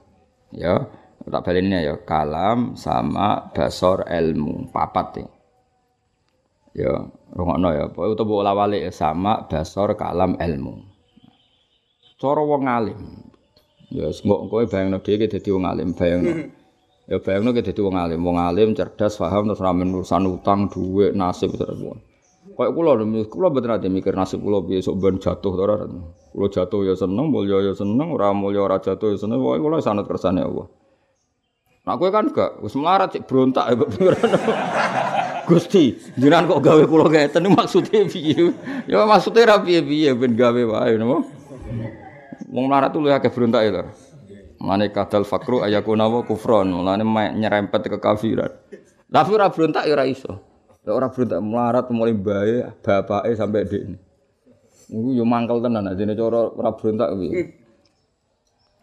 S2: Ya, tak balinnya ya kalam sama basor ilmu, papat ya. Ya, rungokno ya, pokoke utawa bola ya, sama basor kalam ilmu. Cara wong alim. Ya, engko kowe bayangno dhewe dadi wong alim, bayangno. Ya bayangno ki dadi wong alim, wong alim cerdas, paham terus ramen urusan utang, duit, nasib terus. Kayak kula lho, kula mboten ate mikir nasib kula piye sok ben jatuh to ora. Kula jatuh ya seneng, mulya ya seneng, ora mulya ora jatuh ya seneng, pokoke kula sanad kersane Allah. Nah kowe kan gak wis melarat cek berontak ya pengiran. Gusti, jenengan kok gawe kula ngeten maksudnya piye? Ya maksudnya ra piye-piye ben gawe wae napa? Wong melarat tuh lu akeh berontak ya. Mane kadal fakru ayakuna wa kufron, mulane nyerempet ke kafiran. Tapi ora berontak ya iso. Lek ora melarat mulai bae bapake sampai ini. Iku yo mangkel tenan ajene cara ora berontak kuwi.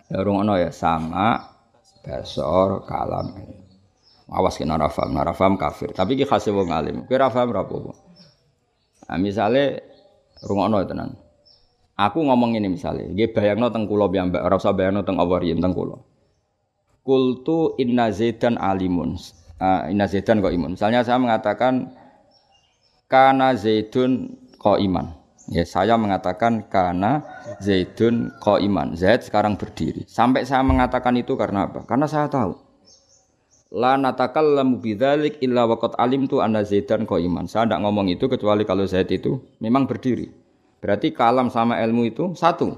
S2: Ya rungono ya sama basor kalam. Awas kena ora paham kafir. Tapi ki khase wong alim. Kowe ora paham ora apa-apa. Nah, misale rungono tenan. Aku ngomong ini misalnya, dia bayangno teng kulo mbak, ora usah bayangno teng Allah riyen teng kulo. Kultu inna zaidan alimun. Uh, inna zaidan kok imun. Misalnya saya mengatakan kana zaidun kok iman. Ya, saya mengatakan karena Zaidun kok iman. Zaid sekarang berdiri. Sampai saya mengatakan itu karena apa? Karena saya tahu La natakallamu bidzalik illa waqad alimtu anna Zaidan iman. Saya tidak ngomong itu kecuali kalau Zaid itu memang berdiri. Berarti kalam sama ilmu itu satu.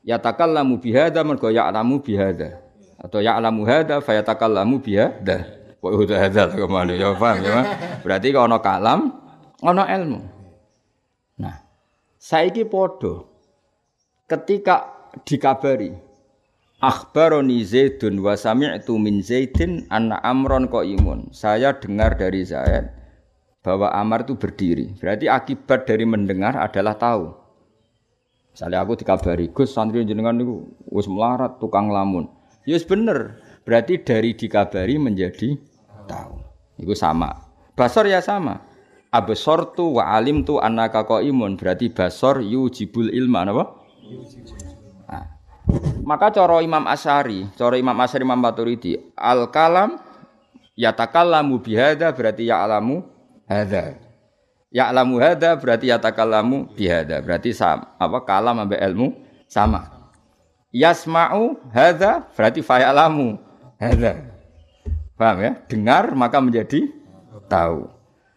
S2: Ya takallamu bihada mergo ya'lamu bihada. Atau ya'lamu hada fa yatakallamu bihada. Wa huda hada ke mana ya paham ya. Berarti kalau ono kalam, ono ilmu. Nah, saiki podo ketika dikabari Akhbaroni Zaidun wa sami'tu min Zaidin anna Amron imun. Saya dengar dari Zaid bahwa Amar itu berdiri. Berarti akibat dari mendengar adalah tahu. Misalnya aku dikabari, Gus santri jenengan itu wis melarat tukang lamun. Ya yes, bener. Berarti dari dikabari menjadi tahu. Itu sama. Basor ya sama. Abesortu wa alim tu anaka imun. Berarti basor yujibul ilma apa? Maka coro Imam Asyari, coro Imam Asyari Imam Maturidi, al kalam yatakallamu bihada berarti ya alamu hada. Ya alamu hada berarti yatakallamu bihada. Berarti sama, apa kalam ambek ilmu sama. Yasma'u hada berarti fa'alamu hada. Paham ya? Dengar maka menjadi tahu.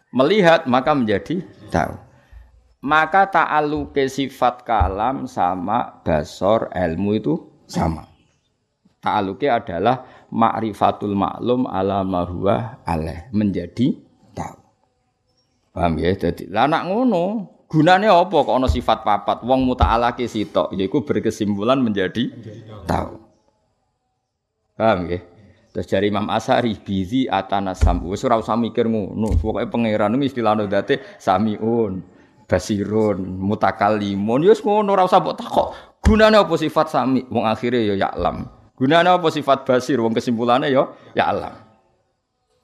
S2: Melihat maka menjadi tahu maka ta'aluke sifat kalam sama basor ilmu itu sama. Ta'aluke adalah ma'rifatul maklum ala marhuwa aleh menjadi. Paham ya? Jadi lah nak ngono, gunane apa kok ana sifat papat wong muta'alake sitok yaiku berkesimpulan menjadi tahu. Paham ya? Terus dari Imam Asari bizi atana sambu. Wis ora usah mikir ngono. Pokoke pangeran iki istilahno date samiun basirun, mutakalimun, yus ngono ora usah mbok takok. Gunane apa sifat sami? Wong akhire ya ya'lam. Gunane apa sifat basir? Wong kesimpulane ya ya'lam.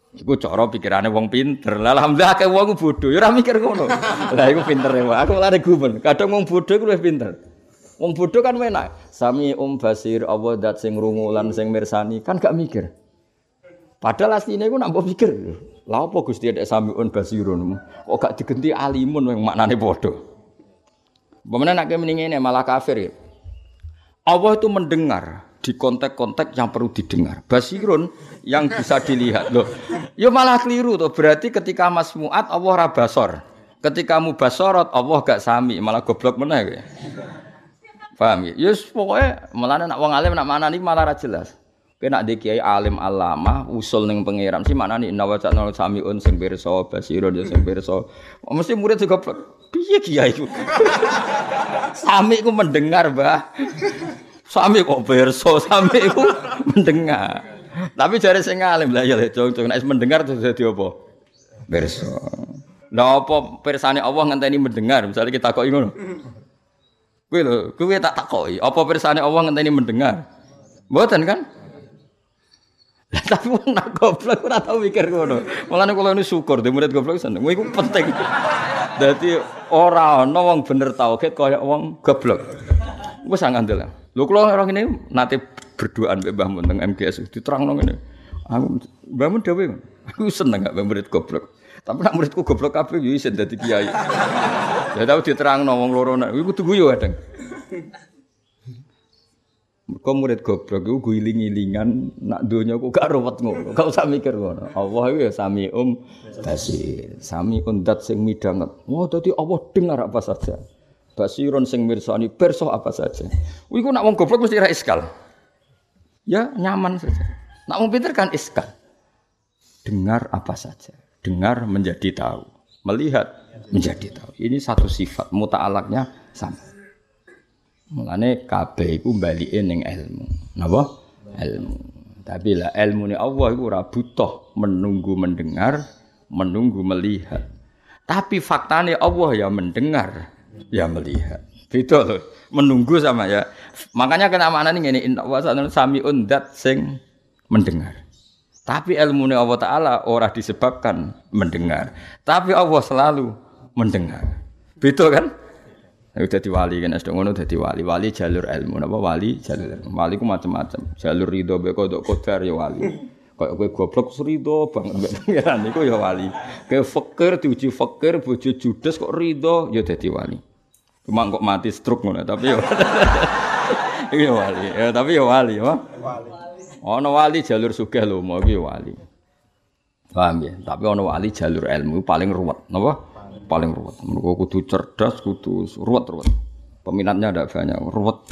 S2: Iku cara pikirane wong pinter. Lah alhamdulillah akeh wong bodoh ya ora mikir ngono. Lah iku pinter ya. Aku lare gumen. Kadang wong bodoh iku luwih pinter. Wong bodoh kan enak. Sami um basir Allah dat sing rungu lan sing mirsani kan gak mikir. Padahal asline iku nak mbok pikir. Lah apa Gusti ada samiun basirun? Kok gak digenti alimun yang maknane padha. Bagaimana nak mendingin malah kafir ya. Allah itu mendengar di konteks-konteks yang perlu didengar. Basirun yang bisa dilihat loh. Ya malah keliru tuh. Berarti ketika Mas Muat Allah rabasor. Ketika mu basorot Allah gak sami malah goblok mana ya. Paham ya? Yes pokoknya malah nak wong alim nak mana nih malah jelas. Kena di kiai alim alama usul neng pangeran si mana nih nawa cak nol samiun sing berso basirun ya sing berso mesti murid juga piye kiai sami ku mendengar bah sami kok berso sami ku mendengar tapi jare sing alim lah ya cung nek mendengar terus dadi apa berso lah apa persane Allah ngenteni mendengar misalnya kita kok ngono Kowe lho, kowe tak takoki, apa persane Allah ngenteni mendengar? Mboten kan? Tapi wong nak goblok ora tau mikir ngono. Mulane kula ini syukur di murid goblok seneng. Iku penting. Dadi ora ana wong bener tauhid kaya wong goblok. Wis ngandel. Lho kula ora ngene nate berduaan mbek Mbah Mun teng MGS diterangno ngene. Aku Mbah Mun dhewe aku seneng gak murid goblok. Tapi nak muridku goblok kabeh yo isin dadi kiai. Ya tau diterangno wong loro nek iku kudu guyu kadang. Kau murid goblok iku guling-gilingan nak donya kok gak ruwet ngono. Gak usah mikir ngono. Allah iku ya sami um basir. Sami undat sing midanget. Oh dadi Allah dengar apa saja. Basiron sing mirsani perso apa saja. Iku nak wong goblok mesti ra iskal. Ya nyaman saja. Nak wong pinter kan iskal. Dengar apa saja. Dengar menjadi tahu. Melihat menjadi tahu. Ini satu sifat muta'alaknya sama. Mulane kabeh iku balike ning ilmu. Napa? Ilmu. Tapi lah ilmu ni Allah iku ora butuh menunggu mendengar, menunggu melihat. Tapi faktanya Allah ya mendengar, ya melihat. Beda loh. Menunggu sama ya. Makanya kena makna ini ini inna wa sami undat sing mendengar. Tapi ilmu Allah Ta'ala ora disebabkan mendengar. Tapi Allah selalu mendengar. Beda kan? Iku dadi wali kan sedang ngono dadi wali. Wali jalur ilmu napa wali jalur ilmu. Wali ku macam-macam. Jalur ridho be kodok kodar ya wali. Kayak kowe goblok ridho banget mbek pangeran iku ya wali. Kayak fakir diuji fakir bojo judes kok ridho ya dadi wali. Cuma kok mati stroke ngono tapi ya. Iku ya wali. Ya tapi ya wali ya. Wali. Ana wali jalur sugih lho, mau iki wali. Paham ya? Tapi ana wali jalur ilmu paling ruwet, napa? Paling ruwet. Mergo kudu cerdas, kudu ruwet-ruwet. Peminatnya ada banyak, ruwet.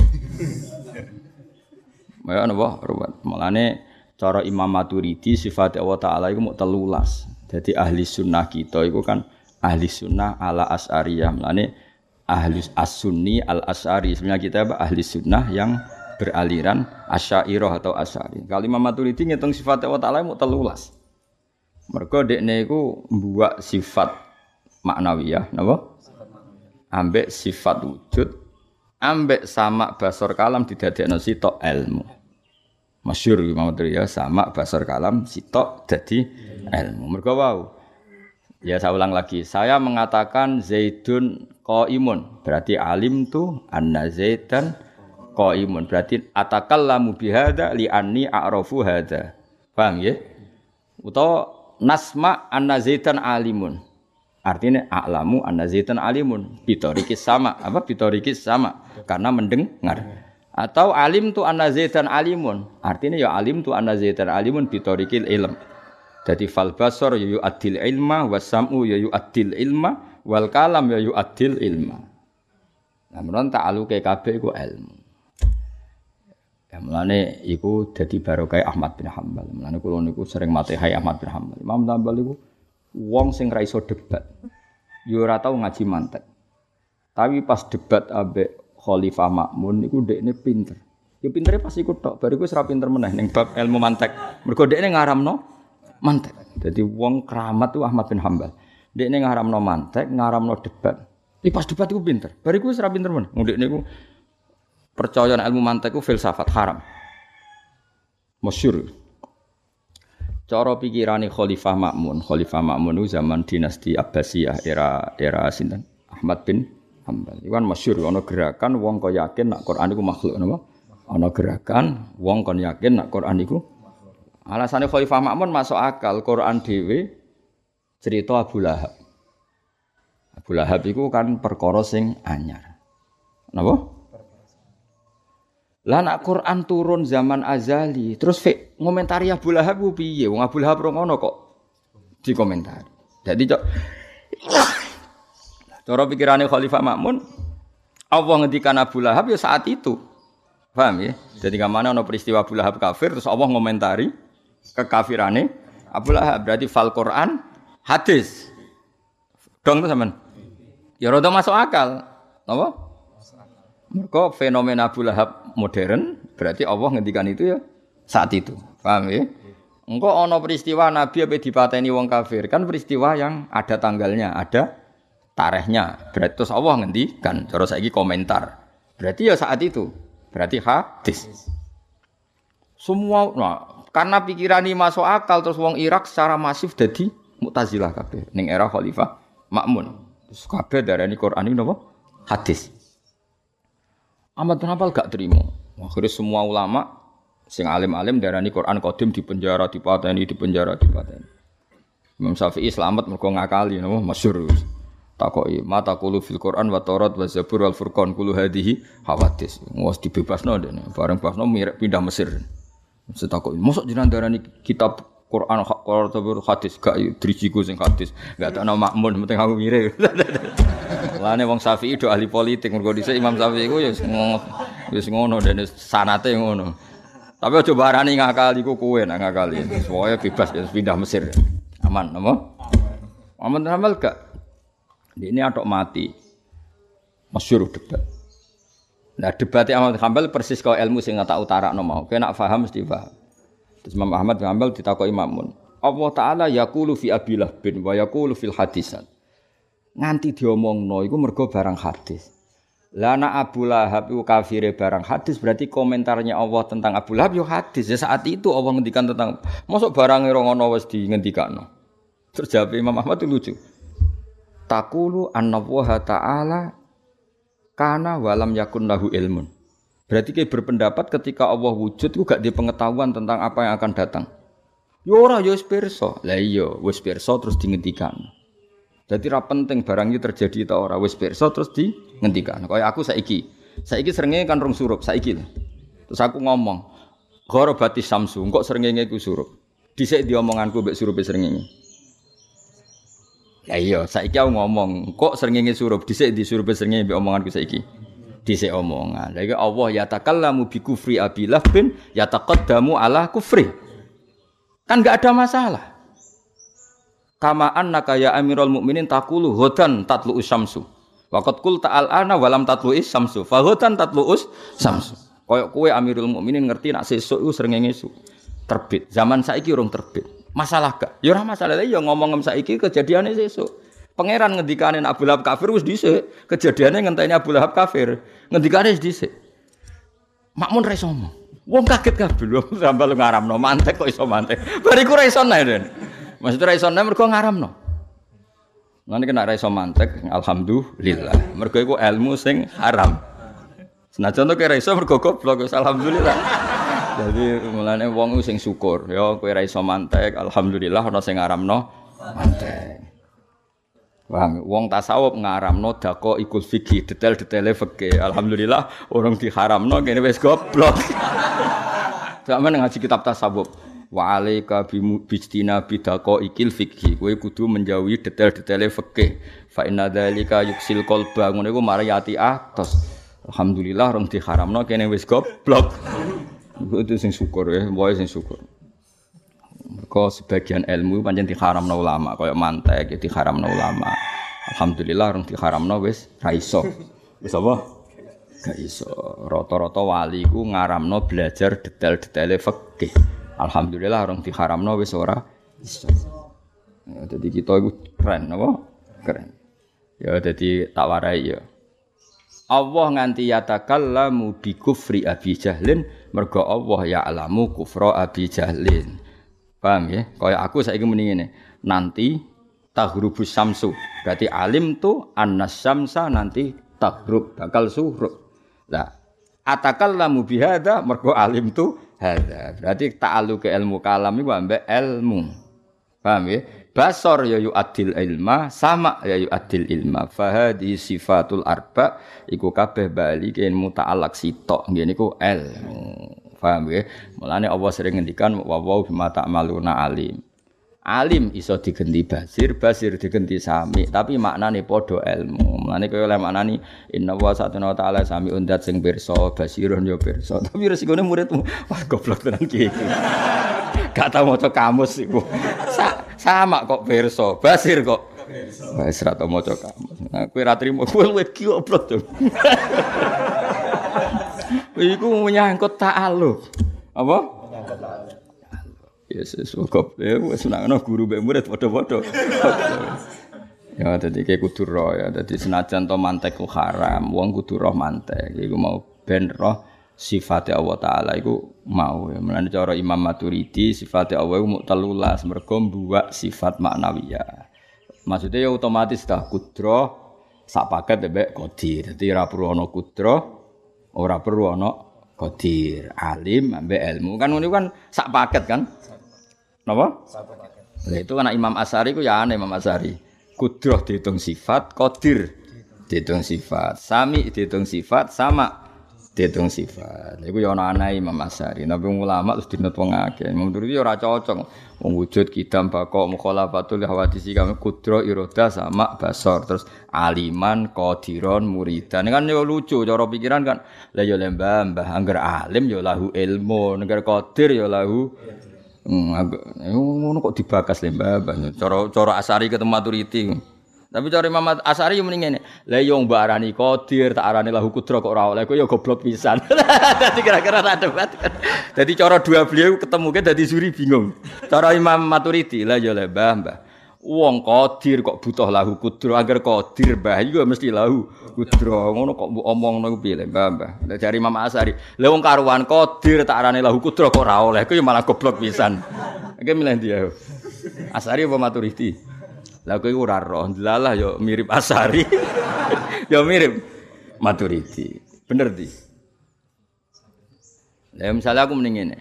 S2: Ya napa? Ruwet. Mulane cara Imam Maturidi sifat Allah taala iku mau telulas. Jadi ahli sunnah kita itu kan ahli sunnah ala as'ariyah. Mulane ahli as-sunni al-as'ari. Sebenarnya kita apa? ahli sunnah yang beraliran asyairah atau as'ari. Kalau Imam Maturidi ngitung sifat Allah Ta'ala mau telulas. Mereka dekne iku membuat sifat maknawiyah, napa? Ambek sifat wujud, ambek sama basor kalam didadekno sitok ilmu. Masyur Imam ya sama basor kalam sitok jadi ilmu. Mereka wow. Ya saya ulang lagi. Saya mengatakan Zaidun qaimun. Berarti alim tu anna Zaidan qaimun. Berarti atakallamu bihada li anni a'rafu hada. Paham ya? Utawa nasma anna Zaidan alimun. Artinya a'lamu anna Zaidan alimun. Bitorikis sama. Apa bitorikis sama? Karena mendengar. Atau alim tu anna Zaidan alimun. Artinya ya alim tu anna Zaidan alimun bitorikil ilm. Jadi fal basar ya yu adil ilma wasamu ya yu adil ilma wal kalam ya yu adil ilma. Nah menurut ta'alu kabeh iku ilmu. Ya mulane iku dadi barokah Ahmad bin Hambal. Mulane kula niku sering matehai Ahmad bin Hambal. Imam Hambal iku wong sing ra iso debat. Yo ora tau ngaji mantek. Tapi pas debat ambek Khalifah Makmun niku ndekne pinter. Yo pintere pas iku tok, bariku ra pinter meneh ning bab ilmu mantek. Mergo ndekne ngaramno mantek. Jadi wong keramat tuh Ahmad bin Hambal. Dia ini ngaramno mantek, ngaramno debat. Ini pas debat itu pinter. Bariku serap pinter? Ngudek ini percaya ilmu mantek itu filsafat haram. Masyur. Cara pikirane Khalifah Makmun, Khalifah Makmun itu zaman dinasti Abbasiyah era era sinten? Ahmad bin Hambal. Iku kan masyhur ana gerakan wong kok yakin nak Quran iku makhluk napa? Ana gerakan wong kon yakin nak Quran iku Alasannya Khalifah Makmun masuk akal Quran dewe cerita Abu Lahab. Abu Lahab itu kan perkara sing anyar. Napa? Lah nak Quran turun zaman azali, terus fik ngomentari Abu Lahab ku piye? Wong Abu Lahab ngono kok dikomentari. Jadi cok Cara pikirannya Khalifah Makmun, Allah ngendikan Abu Lahab ya saat itu. Paham ya? Jadi ke mana ada peristiwa Abu Lahab kafir, terus Allah ngomentari, kekafirane Abu Lahab berarti fal Quran hadis. Dong tuh sampean. Ya rada masuk akal. Apa? Mereka fenomena Abu Lahab modern berarti Allah ngendikan itu ya saat itu. Paham ya? Engkau ono peristiwa Nabi apa dipateni wong kafir kan peristiwa yang ada tanggalnya, ada tarikhnya. Berarti terus Allah ngendikan, cara saiki komentar. Berarti ya saat itu. Berarti hadis. Semua nah, karena pikiran ini masuk akal terus wong Irak secara masif jadi Mu'tazilah kabeh ning era Khalifah Makmun. Terus kabeh darani Quran ini napa? Hadis. Ahmad bin Hanbal gak terima. Akhirnya semua ulama sing alim-alim darani Quran qadim di penjara di pateni di penjara di pateni. Imam Syafi'i selamat mergo ngakali napa masyhur. Takoki mata kulu fil Quran wa Taurat wa Zabur wal Furqan kulu hadhihi hawadis. Wes dibebasno dene. Bareng bebasno pindah Mesir. Setakok, mosok jenengan darani kitab Quran Quran atau hadis gak drijiku sing hadis. Gak nama makmun penting aku mirip. Lane wong Syafi'i do ahli politik mergo dhisik Imam Syafi'i ku ngono wis ngono dene sanate ngono. Tapi aja barani ngakali ku kowe nak ngakali. Pokoke bebas pindah Mesir. Aman apa? Aman amal gak? Ini atok mati. Masyur debat. Nah debatnya Ahmad Hambal persis kau ilmu sing tak utara no mau. Kena faham mesti paham. Terus Imam Ahmad Hambal ditakoi Imamun. Allah Taala yakulu fi abilah bin wa yakulu fil hadisan. Nganti diomong no, iku mergo barang hadis. Lana Abu Lahab itu kafire barang hadis berarti komentarnya Allah tentang Abu Lahab yo hadis. Ya saat itu Allah ngendikan tentang masuk barang wis di ngendikano. Terus jawab Imam Ahmad itu lucu. Takulu anna ta'ala karena walam yakun lahu ilmun. Berarti kayak berpendapat ketika Allah wujud itu gak di pengetahuan tentang apa yang akan datang. Yo ora yo pirsa. Lah iya, wis pirsa terus dihentikan. Jadi ra penting barang itu terjadi ta ora wis pirsa terus dihentikan. Kaya aku saiki. Saiki serenge kan rong surup saiki. Terus aku ngomong, Ghorobati samsu, kok srengenge ku surup. Dhisik diomonganku mbek surupe srengenge. Ya iya, saiki aku ngomong, kok srengenge surup, dhisik di surupe srengenge mbek omonganku saiki. Dhisik omongan. Lha iki Allah ya takallamu bi kufri abilah bin ya taqaddamu ala kufri. Kan enggak ada masalah. Kama annaka ya Amirul Mukminin taqulu hudan tatlu usyamsu. Waqat kul ta'al ana walam tatlu is samsu. Fa hudan tatlu us samsu. Koyok kue Amirul Mukminin ngerti nak sesuk iku srengenge terbit. Zaman saiki urung terbit. Masalah gak? Ya ora masalah ya ngomong saiki kejadiannya sesuk. Pangeran ngendikane Abu Lahab kafir wis dhisik. Kejadiannya ngenteni Abu Lahab kafir. Ngendikane wis dhisik. Makmun ra iso ngomong. Wong kaget kabeh lho sampe lu ngaramno mantek kok iso mantek. Bariku ra iso nae. Maksudnya ra iso nae mergo ngaramno. Nanti kena ra iso mantek, alhamdulillah. Mergo iku ilmu sing haram. Senajan to kira iso mergo goblok, alhamdulillah. Jadi mulane wong sing syukur, ya kowe ra iso mantek, alhamdulillah ana sing ngaramno. Mantek. Wong wong tasawuf ngaramno dako ikut fikih, detail-detaile fikih. Alhamdulillah orang diharamno kene wis goblok. Sampe ngaji kitab tasawuf. Wa alaika bijtina bidako ikil fikhi kowe kudu menjauhi detail-detail fikih. Fa inna dzalika yuksil qalba. Ngono iku mari ati atos. Alhamdulillah rong diharamno kene wis goblok itu sing syukur ya wae sing syukur Mergo sebagian ilmu pancen diharamno ulama kaya mantek ya diharamno ulama alhamdulillah rong diharamno wis ra iso wis apa gak iso rata-rata wali ku ngaramno belajar detail-detail fikih Alhamdulillah orang diharamno wis ora iso. Ya, jadi kita itu keren apa? Keren. Ya jadi tak warai ya. Allah nganti yatakallamu bi kufri Abi Jahlin mergo Allah ya alamu kufra Abi Jahlin. Paham ya? Kaya aku saiki muni ngene. Nanti tahrubus samsu. Berarti alim tu annas samsa nanti tahrub bakal surup. Lah atakallamu bihada mergo alim tu hadza. Berarti ta'alu ke ilmu kalam iku ambek ilmu. Paham ya? Basor ya yu adil ilma, sama ya yu adil ilma. Fahadi sifatul arba iku kabeh bali ke ilmu ta'alak sitok. Ngene iku ilmu. Paham ya? Mulane Allah sering ngendikan wa wa bima ta'maluna alim. alim iso digenti basir, basir digenti sami, tapi maknane padha ilmu. Mulane kaya oleh maknani inna wa satuna ta'ala sami undat sing pirsa, basirun yo pirsa. Tapi resikone muridmu, wah goblok tenan iki. Gak tau maca kamus iku. Sama kok pirsa, basir kok. Wis ra tau maca kamus. Nah, kowe ra trimo, kowe luwih goblok to. Iku menyangkut ta'aluk. Apa? Yesus kok ya wis nangno guru mbek murid padha-padha. ya dadi kayak kudu roh ya dadi senajan to mantek ku haram, wong kudu roh mantek. Iku mau ben roh sifat Allah taala iku mau ya. Mulane cara Imam Maturidi sifat Allah iku telulas mergo mbuwak sifat maknawiyah. Maksudnya ya otomatis dah kudro sak paket mbek qadir. Dadi ora perlu ana kudro, ora perlu ana qadir. Alim mbek ilmu kan ngono kan sak paket kan. Napa? Nah, itu kan Imam Asari ku ya aneh Imam Asari. Kudroh dihitung sifat, kodir dihitung sifat, sami dihitung sifat, sama dihitung sifat. Iku ya ana aneh Imam Asari. Nabi ulama terus dinut wong akeh. Imam Turidi ya ora cocok. Wong wujud kidam bako mukhalafatul hawadisi kami kudro iroda sama basor terus aliman qadiron muridan. Ini kan yo lucu cara pikiran kan. Lah yo lembah mbah angger alim yo lahu ilmu, angger qadir yo lahu Hmm, ngono kok dibakas le Mbak. Cara cara Asari ketemu Maturiti. Tapi cara Imam Asari yo mending ngene. Lah yo mbak arani qadir, tak arani lahu kudra kok oleh. Kok yo goblok pisan. Dadi kira-kira tak debat. Dadi cara dua beliau ketemu ke dadi suri bingung. Cara Imam Maturiti lah yo le Mbah. Wong qadir kok butuh lahu kudra, agar qadir Mbah iku mesti lahu kudra. Ngono kok mbok omongno ku piye Mbah, Mbah. Dari Imam Asari, wong karuan qadir tak arane lahu kudra kok ora oleh, ku malah goblok pisan. Iki milih dia. Asari apa Maturidi? Lah kowe ora roh, delalah yo mirip Asari. yo mirip Maturidi. Bener di. Lah misalnya aku mending ngene.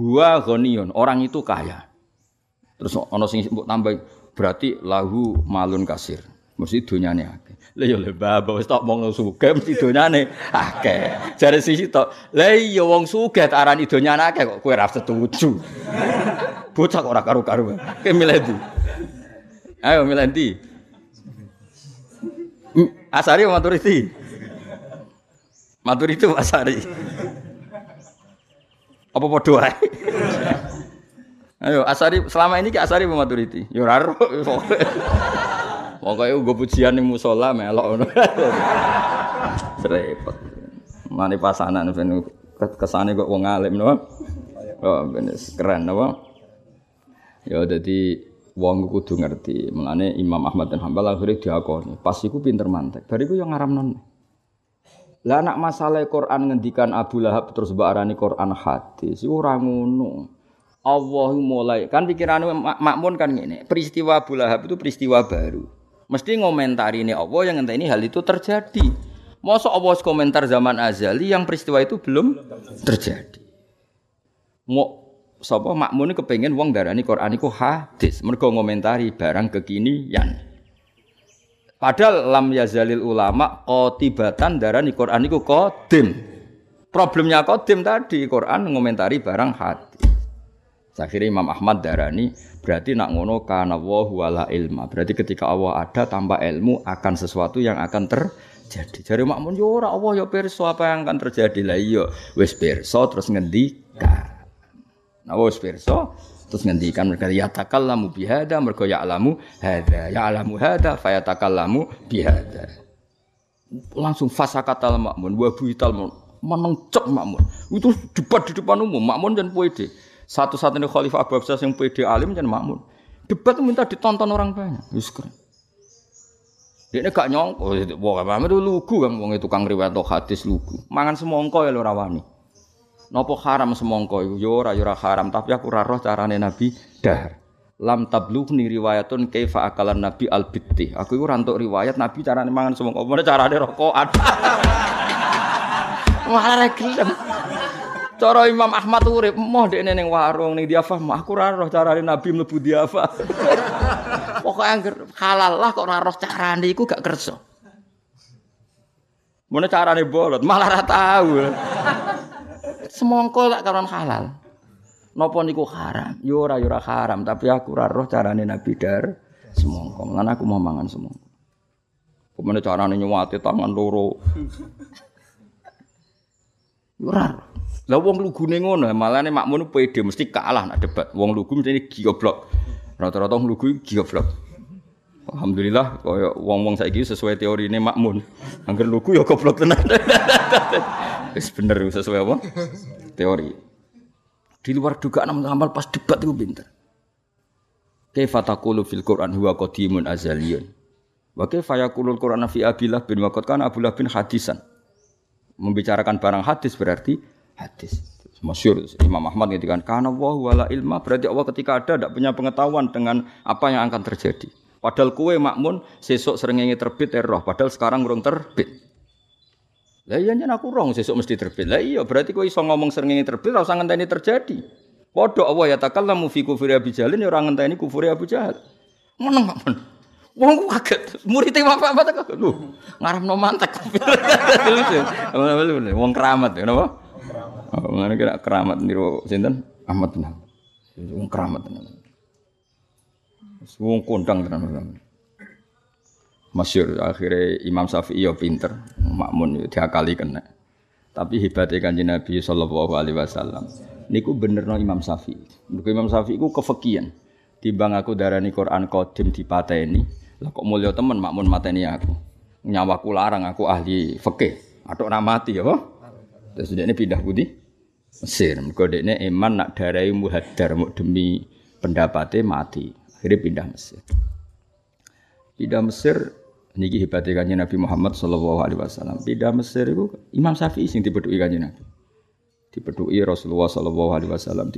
S2: Huwa ghaniyun, orang itu kaya. Terus ana sing tambah berarti lahu malun kasir. Mesti dunyane akeh. Lah yo le mbah wis tok wong sugih mesti donyane akeh. Jare sisi tok, lah iya wong sugih tak arani donyane akeh kok kowe ora setuju. Bocah kok ora karo-karo. Kowe milih? Ayo milih ndi? Asari apa Maturidi? Maturidi Asari. Apa padha wae? Ayo Asari selama ini ki Asari apa Maturidi? Ya ora Pokoke nggo pujian ning musala melok. Repot. Mane pasanan ben kesane kok wong alim napa? Oh, keren napa? Ya dadi wong kudu ngerti. Mulane Imam Ahmad dan Hambal akhirnya diakoni. Pas iku pinter mantek. Bariku yang ngaramnon. Lah anak masalah Quran ngendikan Abu Lahab terus mbak arani Quran hadis. Iku ora ngono. Allah mulai kan pikiran makmun kan gini peristiwa Abu Lahab itu peristiwa baru Mesti ngomentari ini Allah yang ini hal itu terjadi. Masa Allah komentar zaman azali yang peristiwa itu belum terjadi. Mau sapa makmune kepengen wong darani Quran iku hadis, mergo ngomentari barang kekinian. Padahal lam yazalil ulama qotibatan darani Quran iku qadim. Problemnya qadim tadi Quran ngomentari barang hadis. Akhirnya Imam Ahmad darani berarti nak ngono kana wa wala ilma. Berarti ketika Allah ada tanpa ilmu akan sesuatu yang akan terjadi. Jadi makmun yo ora Allah yo pirsa apa yang akan terjadi lah iya wis pirsa terus ngendikan. Nah wis pirsa terus ngendikan mereka ya takallamu bihada mergo ya'lamu hada ya'lamu hada fayatakallamu bihada. Langsung fasakatal makmun wa buital meneng cek makmun. Itu debat di depan umum makmun dan puede. Satu-satunya khalifah Abu Abbas yang PD alim dan makmun. Debat minta ditonton orang banyak. Wis. Dia ini gak nyongko, wah apa itu lugu kan, wong itu kang riwayat hadis lugu. Mangan semongko ya lo rawani. Nopo haram semongko itu, yo ora yo haram, tapi aku raro carane Nabi dahar. Lam tablughni riwayatun kaifa akalan Nabi al bitti. Aku itu rantuk riwayat Nabi carane mangan semongko, mana carane rokokan. Malah gelem. Cara Imam Ahmad urip, moh dekne ning warung ning diafah, aku ora roh carane Nabi mlebu diafah. Pokoke angger halal lah kok ora roh carane iku gak kersa. Mana carane bolot, malah ora tahu. Semongko tak karon halal. Napa niku haram? Yo ora yo ora haram, tapi aku ora roh carane Nabi dar semongko. Lan aku mau mangan semongko. Ke mana carane nyuwati tangan loro? Ora. Lah wong lugune ngono, malane makmun pede mesti kalah nak debat. Wong lugu mesti goblok. Rata-rata wong lugu goblok. Alhamdulillah kaya wong-wong saiki sesuai teori ini makmun. Angger lugu ya goblok tenan. Wis bener sesuai apa? Teori. Di luar dugaan amal pas debat itu pinter. Kaifa taqulu fil Qur'an huwa qadimun azaliyun. Wa kaifa al-Qur'an fi Abillah bin Waqad kana bin hadisan. Membicarakan barang hadis berarti hadis. Masyur Imam Ahmad ngendikan karena wa wala ilma berarti Allah ketika ada tidak punya pengetahuan dengan apa yang akan terjadi. Padahal kue makmun sesuk serengenge terbit erroh, padahal sekarang urung terbit. Lah iya nyen aku rong sesuk mesti terbit. Lah iya berarti kowe iso ngomong serengenge terbit ora usah ngenteni terjadi. Padha Allah ya takallamu fi kufri Abi Jalin ya ora ngenteni kufri Abu Jahal. Meneng makmun. Wong kaget, murid apa apa tak lho, ngaramno mantek. Wong keramat ya napa? Oh, ngene kira keramat niru sinten? Ahmad bin. Wong keramat tenan. Wong kondang tenan. Masyur akhirnya Imam Syafi'i ya pinter, makmun ya diakali kena. Tapi hebatnya kanjeng Nabi Sallallahu Alaihi Wasallam. Bener no Imam Syafi'i. Mergo Imam Syafi'i ku kefakian. Timbang aku darani Quran di pateni. Lah kok mulia temen makmun mateni aku. Nyawaku larang aku ahli fikih. Atau mati ya, Terus dia ini pindah putih. Mesir. Mergo dekne iman nak darai muhadar mau demi pendapatnya mati. Akhirnya pindah Mesir. Pindah Mesir niki hebatnya kanjeng Nabi Muhammad sallallahu alaihi wasallam. Pindah Mesir itu Imam Syafi'i sing dipedhuki kanjeng Nabi. Dipedhuki Rasulullah sallallahu alaihi wasallam,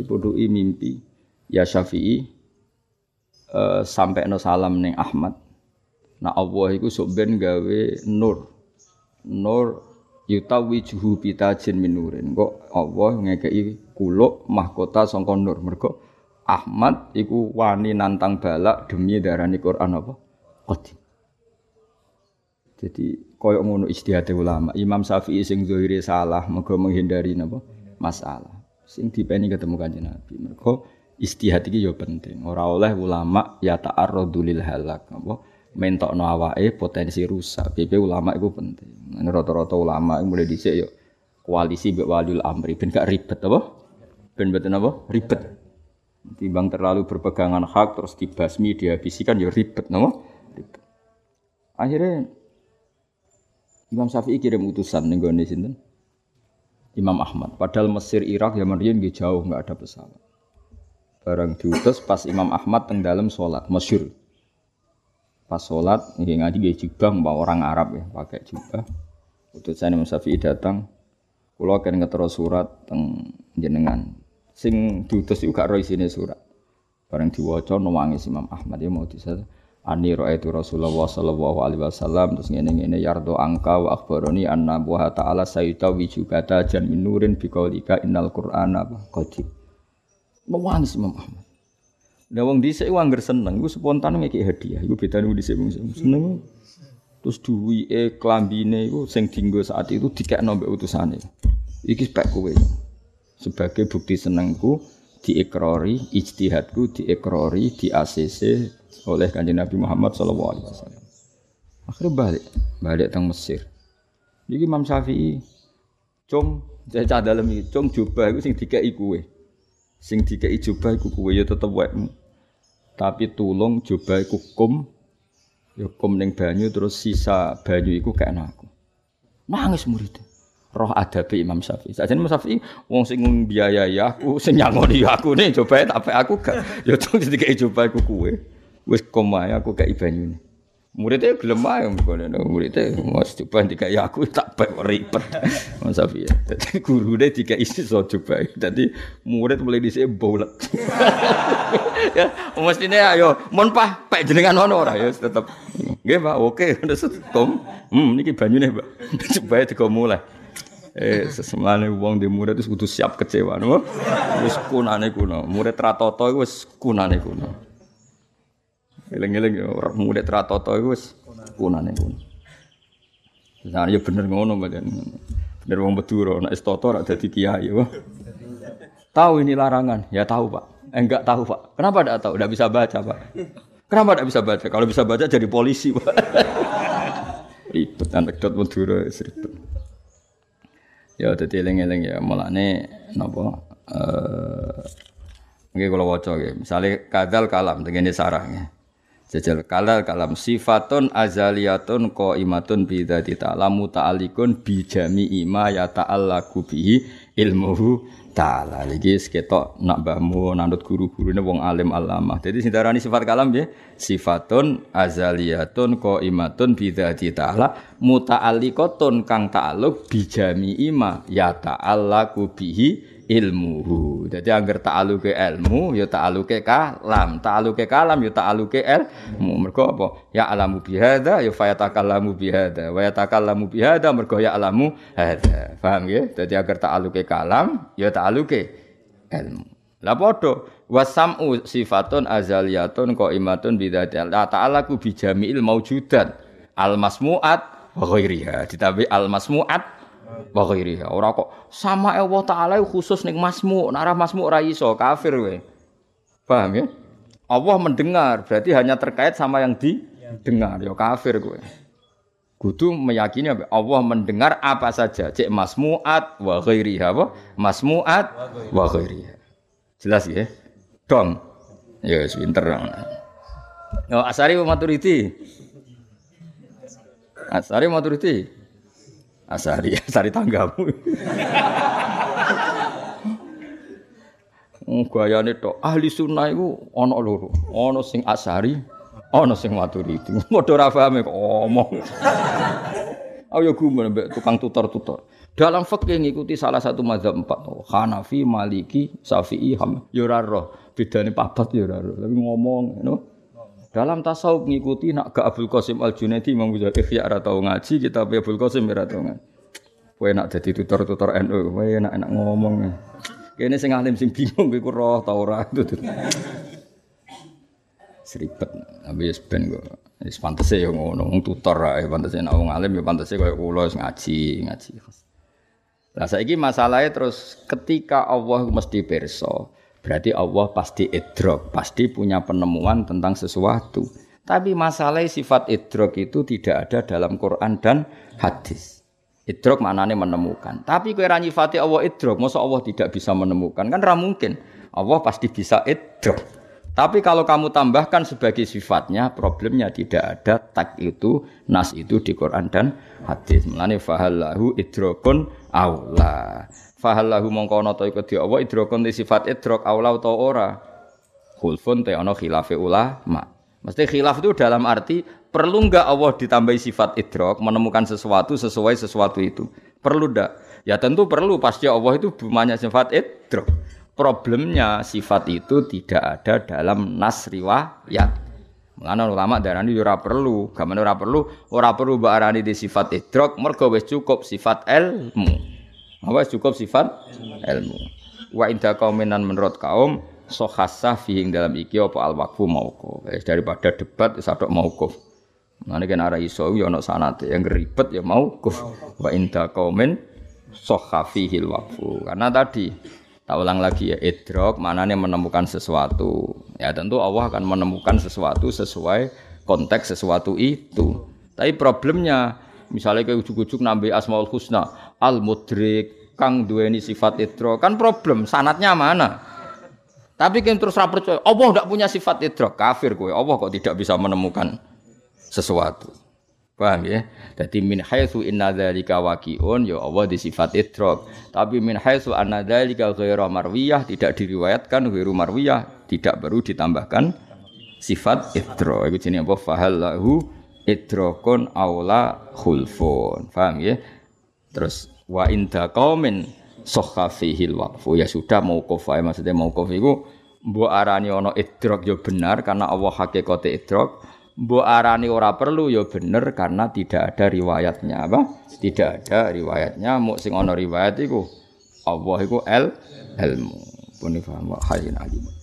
S2: mimpi ya Syafi'i uh, sampai no salam neng Ahmad. Nah Allah itu sok ben gawe nur. Nur yutawijuhu bitajin minurin kok Allah ngekei kuluk mahkota sangka nur mergo Ahmad iku wani nantang balak demi darani Quran apa qadim Jadi koyok ngono ijtihad ulama. Imam Syafi'i sing zahire salah mergo menghindari napa? Masalah. Sing dipeni ketemu Kanjeng Nabi. Mergo istihad iki ya penting. Ora oleh ulama ya ta'arradu lil halak apa mentokno awake potensi rusak. PP ulama iku penting. Rata-rata ulama mulai dhisik ya koalisi mbek waliul amri ben gak ribet apa? Ben mboten apa? Ribet. Timbang terlalu berpegangan hak terus dibasmi dihabisi kan ya ribet napa? Ribet. Akhirnya Imam Syafi'i kirim utusan ning gone sinten? Imam Ahmad. Padahal Mesir, Irak, Yaman riyen nggih jauh nggak ada pesawat. Barang diutus pas Imam Ahmad teng dalam sholat, masyur. Pas sholat, nggih ngaji nggih jubah mbak orang Arab ya, pakai jubah. Utusan Imam Syafi'i datang, kula kan ngetero surat teng jenengan. Sing diutus juga roh isine surat. Barang diwaca nangis Imam Ahmad ya mau disatu. Ani itu Rasulullah sallallahu alaihi wasallam terus ngene-ngene yardo angka wa akhbaroni anna wa ta'ala sayyida wijubata jan minurin biqaulika innal qur'ana qadim. Mewangis Imam Ahmad. Nah wong dhisik angger seneng iku spontan ngeki hadiah. Iku bedane wong dhisik wong seneng. Terus duwike klambine iku sing dinggo saat itu dikekno mbek utusane. Iki spek kowe. Sebagai bukti senengku diekrori, ijtihadku diekrori, di ACC oleh kanjeng Nabi Muhammad Sallallahu Alaihi Wasallam. Akhirnya balik, balik teng Mesir. Jadi Imam Syafi'i, cung, cah dalam ini, cung jubah itu sing dikai kue, sing dikai jubah itu kue ya tetep. Tapi tulung jubah itu kum, ya kum neng banyu terus sisa banyu itu kayak aku. Nangis muridnya roh adabe Imam Syafi'i. Saja Imam Syafi'i wong sing biayai aku, sing nyangoni aku nih coba tapi aku gak ya tuh jadi coba aku kue. Wis komae aku kayak banyune. Muridnya gelem ae ngono muridnya mas coba dikai aku tak bae ribet. Mas Safi ya. Dadi gurune dikai iso coba. Dadi murid mulai dhisik bolet. ya mestine ayo mon pah pek jenengan ono ora ya tetep. Nggih Pak, oke wis kom. Hmm niki banyune Pak. Coba digo mulai. Eh sesemane wong di murid wis kudu siap kecewa no. Wis kunane kuno. Murid ratoto wis kunane kuno. Eling-eling orang muda teratoto itu wis kunane kuno. Nah, ya bener ngono badan. Bener wong Madura nek istoto ora dadi kiai. Tahu ini larangan? Ya tahu, Pak. Eh, enggak tahu, Pak. Kenapa enggak tahu? Enggak bisa baca, Pak. Kenapa enggak bisa baca? Kalau bisa baca jadi polisi, Pak. ribet anekdot Madura ribet. Ya dadi eling-eling ya mulane napa eh Nggih kula waca nggih. Kadal kalam tengene sarah nggih. Jajal kalam sifatun azaliyatun qaimatun bi dzati ta'ala muta'alliqun bi jami'i ma ya ta'allaqu bihi ilmuhu ta'ala. Iki seketok nak mbahmu nanut guru-gurune wong alim alama. Jadi sing sifat kalam ya sifatun azaliyatun qaimatun bi dzati ta'ala muta'alliqatun kang ta'alluq bi jami'i ma ya ta'allaqu bihi ilmuhu. Jadi agar ta'aluke ilmu ya ta'aluke kalam, ta'aluke kalam ya ta'aluke ilmu. Mergo apa? Ya alamu bihada ya fayatakallamu bihada. Wa yatakallamu bihada mergo ya alamu hada. Paham ya? Jadi agar ta'aluke kalam ya ta'aluke ilmu. Lah padha wasam'u sifatun azaliyatun qaimatun bidzati Allah ta'ala ku bijami'il maujudat al masmu'at wa ghairiha. Ditabi al masmu'at wa ghairiha. Ora kok sama Allah taala khusus ning masmu, nek masmu ora iso kafir we. Paham ya? Allah mendengar, berarti hanya terkait sama yang didengar, ya kafir kowe. Kudu meyakini Allah mendengar apa saja, cek masmuat wa ghairiha apa? Masmuat wa ghairiha. Jelas ya? Dong. Ya, yes, pinter. Oh, Asari Maturidi. Asari Maturidi. Asari, asari tanggamu. Oh, gayane tok ahli sunnah iku ana loro. Ana sing asari, ana sing maturidi. Padha ora paham kok omong. Ayo gumun mbek tukang tutor-tutor. Dalam fikih ngikuti salah satu mazhab empat. Hanafi, Maliki, Syafi'i, Ham. Ya ora papat ya ora roh. Tapi ngomong, you know? Dalam tasawuf ngikuti nak ke Abdul Qasim Al Junaidi Imam Ghazali ikhya ora tau ngaji, kita Abdul Qasim ora tau ngaji. Kowe nak dadi tutor-tutor NU, kowe enak-enak ngomong. Kene sing alim sing bingung kowe roh ta itu. Seribet, habis ben kok. Wis pantese ya ngono, wong tutor ae pantese nek wong alim ya pantese kaya kula wis ngaji, ngaji. Lah saiki masalahe terus ketika Allah mesti pirsa, berarti Allah pasti idrok, pasti punya penemuan tentang sesuatu. Tapi masalah sifat idrok itu tidak ada dalam Quran dan hadis. Idrok maknanya menemukan. Tapi kue nyifati Allah idrok, masa Allah tidak bisa menemukan? Kan ra mungkin. Allah pasti bisa idrok. Tapi kalau kamu tambahkan sebagai sifatnya, problemnya tidak ada tak itu, nas itu di Quran dan hadis. Melani fahallahu idrokun aula. Fahallahu mongkono to iku Allah idrokun di sifat idrok aula atau ora. Khulfun te ono khilafe ulama. Mesti khilaf itu dalam arti perlu enggak Allah ditambahi sifat idrok menemukan sesuatu sesuai sesuatu itu. Perlu enggak? Ya tentu perlu pasti Allah itu bumanya sifat idrok. Problemnya sifat itu tidak ada dalam nas riwayat. Mulane ulama darani ora perlu, gamane ora perlu, ora perlu mbok arani di sifat idrok, mergo wis cukup sifat ilmu. Apa cukup sifat ilmu. Wa inda qauminan menurut kaum sohasa fihing dalam iki apa al waqfu mauquf. daripada debat adok mauquf. Mulane kan arah iso yo ana sanate yang ribet ya mauquf. Wa inda qaumin sohha fihil waqfu. Karena tadi Tak ulang lagi ya, idrok maknanya menemukan sesuatu. Ya tentu Allah akan menemukan sesuatu sesuai konteks sesuatu itu. Tapi problemnya misalnya kayak ujuk-ujuk nambahi asmaul husna, al mudrik, kang duweni sifat idrok, kan problem sanatnya mana? Tapi kan terus percaya, Allah tidak punya sifat idrok, kafir gue. Allah kok tidak bisa menemukan sesuatu. Paham ya? Jadi min haitsu inna dzalika waqi'un ya Allah di sifat idrok. Tapi min haitsu anna dzalika ghairu marwiyah tidak diriwayatkan ghairu marwiyah tidak baru ditambahkan sifat idrok. Itu jenenge apa? Fahallahu idrokun aula khulfun. Paham ya? Terus wa inda qaumin sahha fihi waqfu. Ya sudah mauquf ae maksudnya mauquf iku mbok arani ana idrok ya benar karena Allah hakikate idrok Mbok arani ora perlu ya bener karena tidak ada riwayatnya apa? Tidak ada riwayatnya, muk sing ana riwayat iku Allah iku el ilmu. Pun paham wa alim.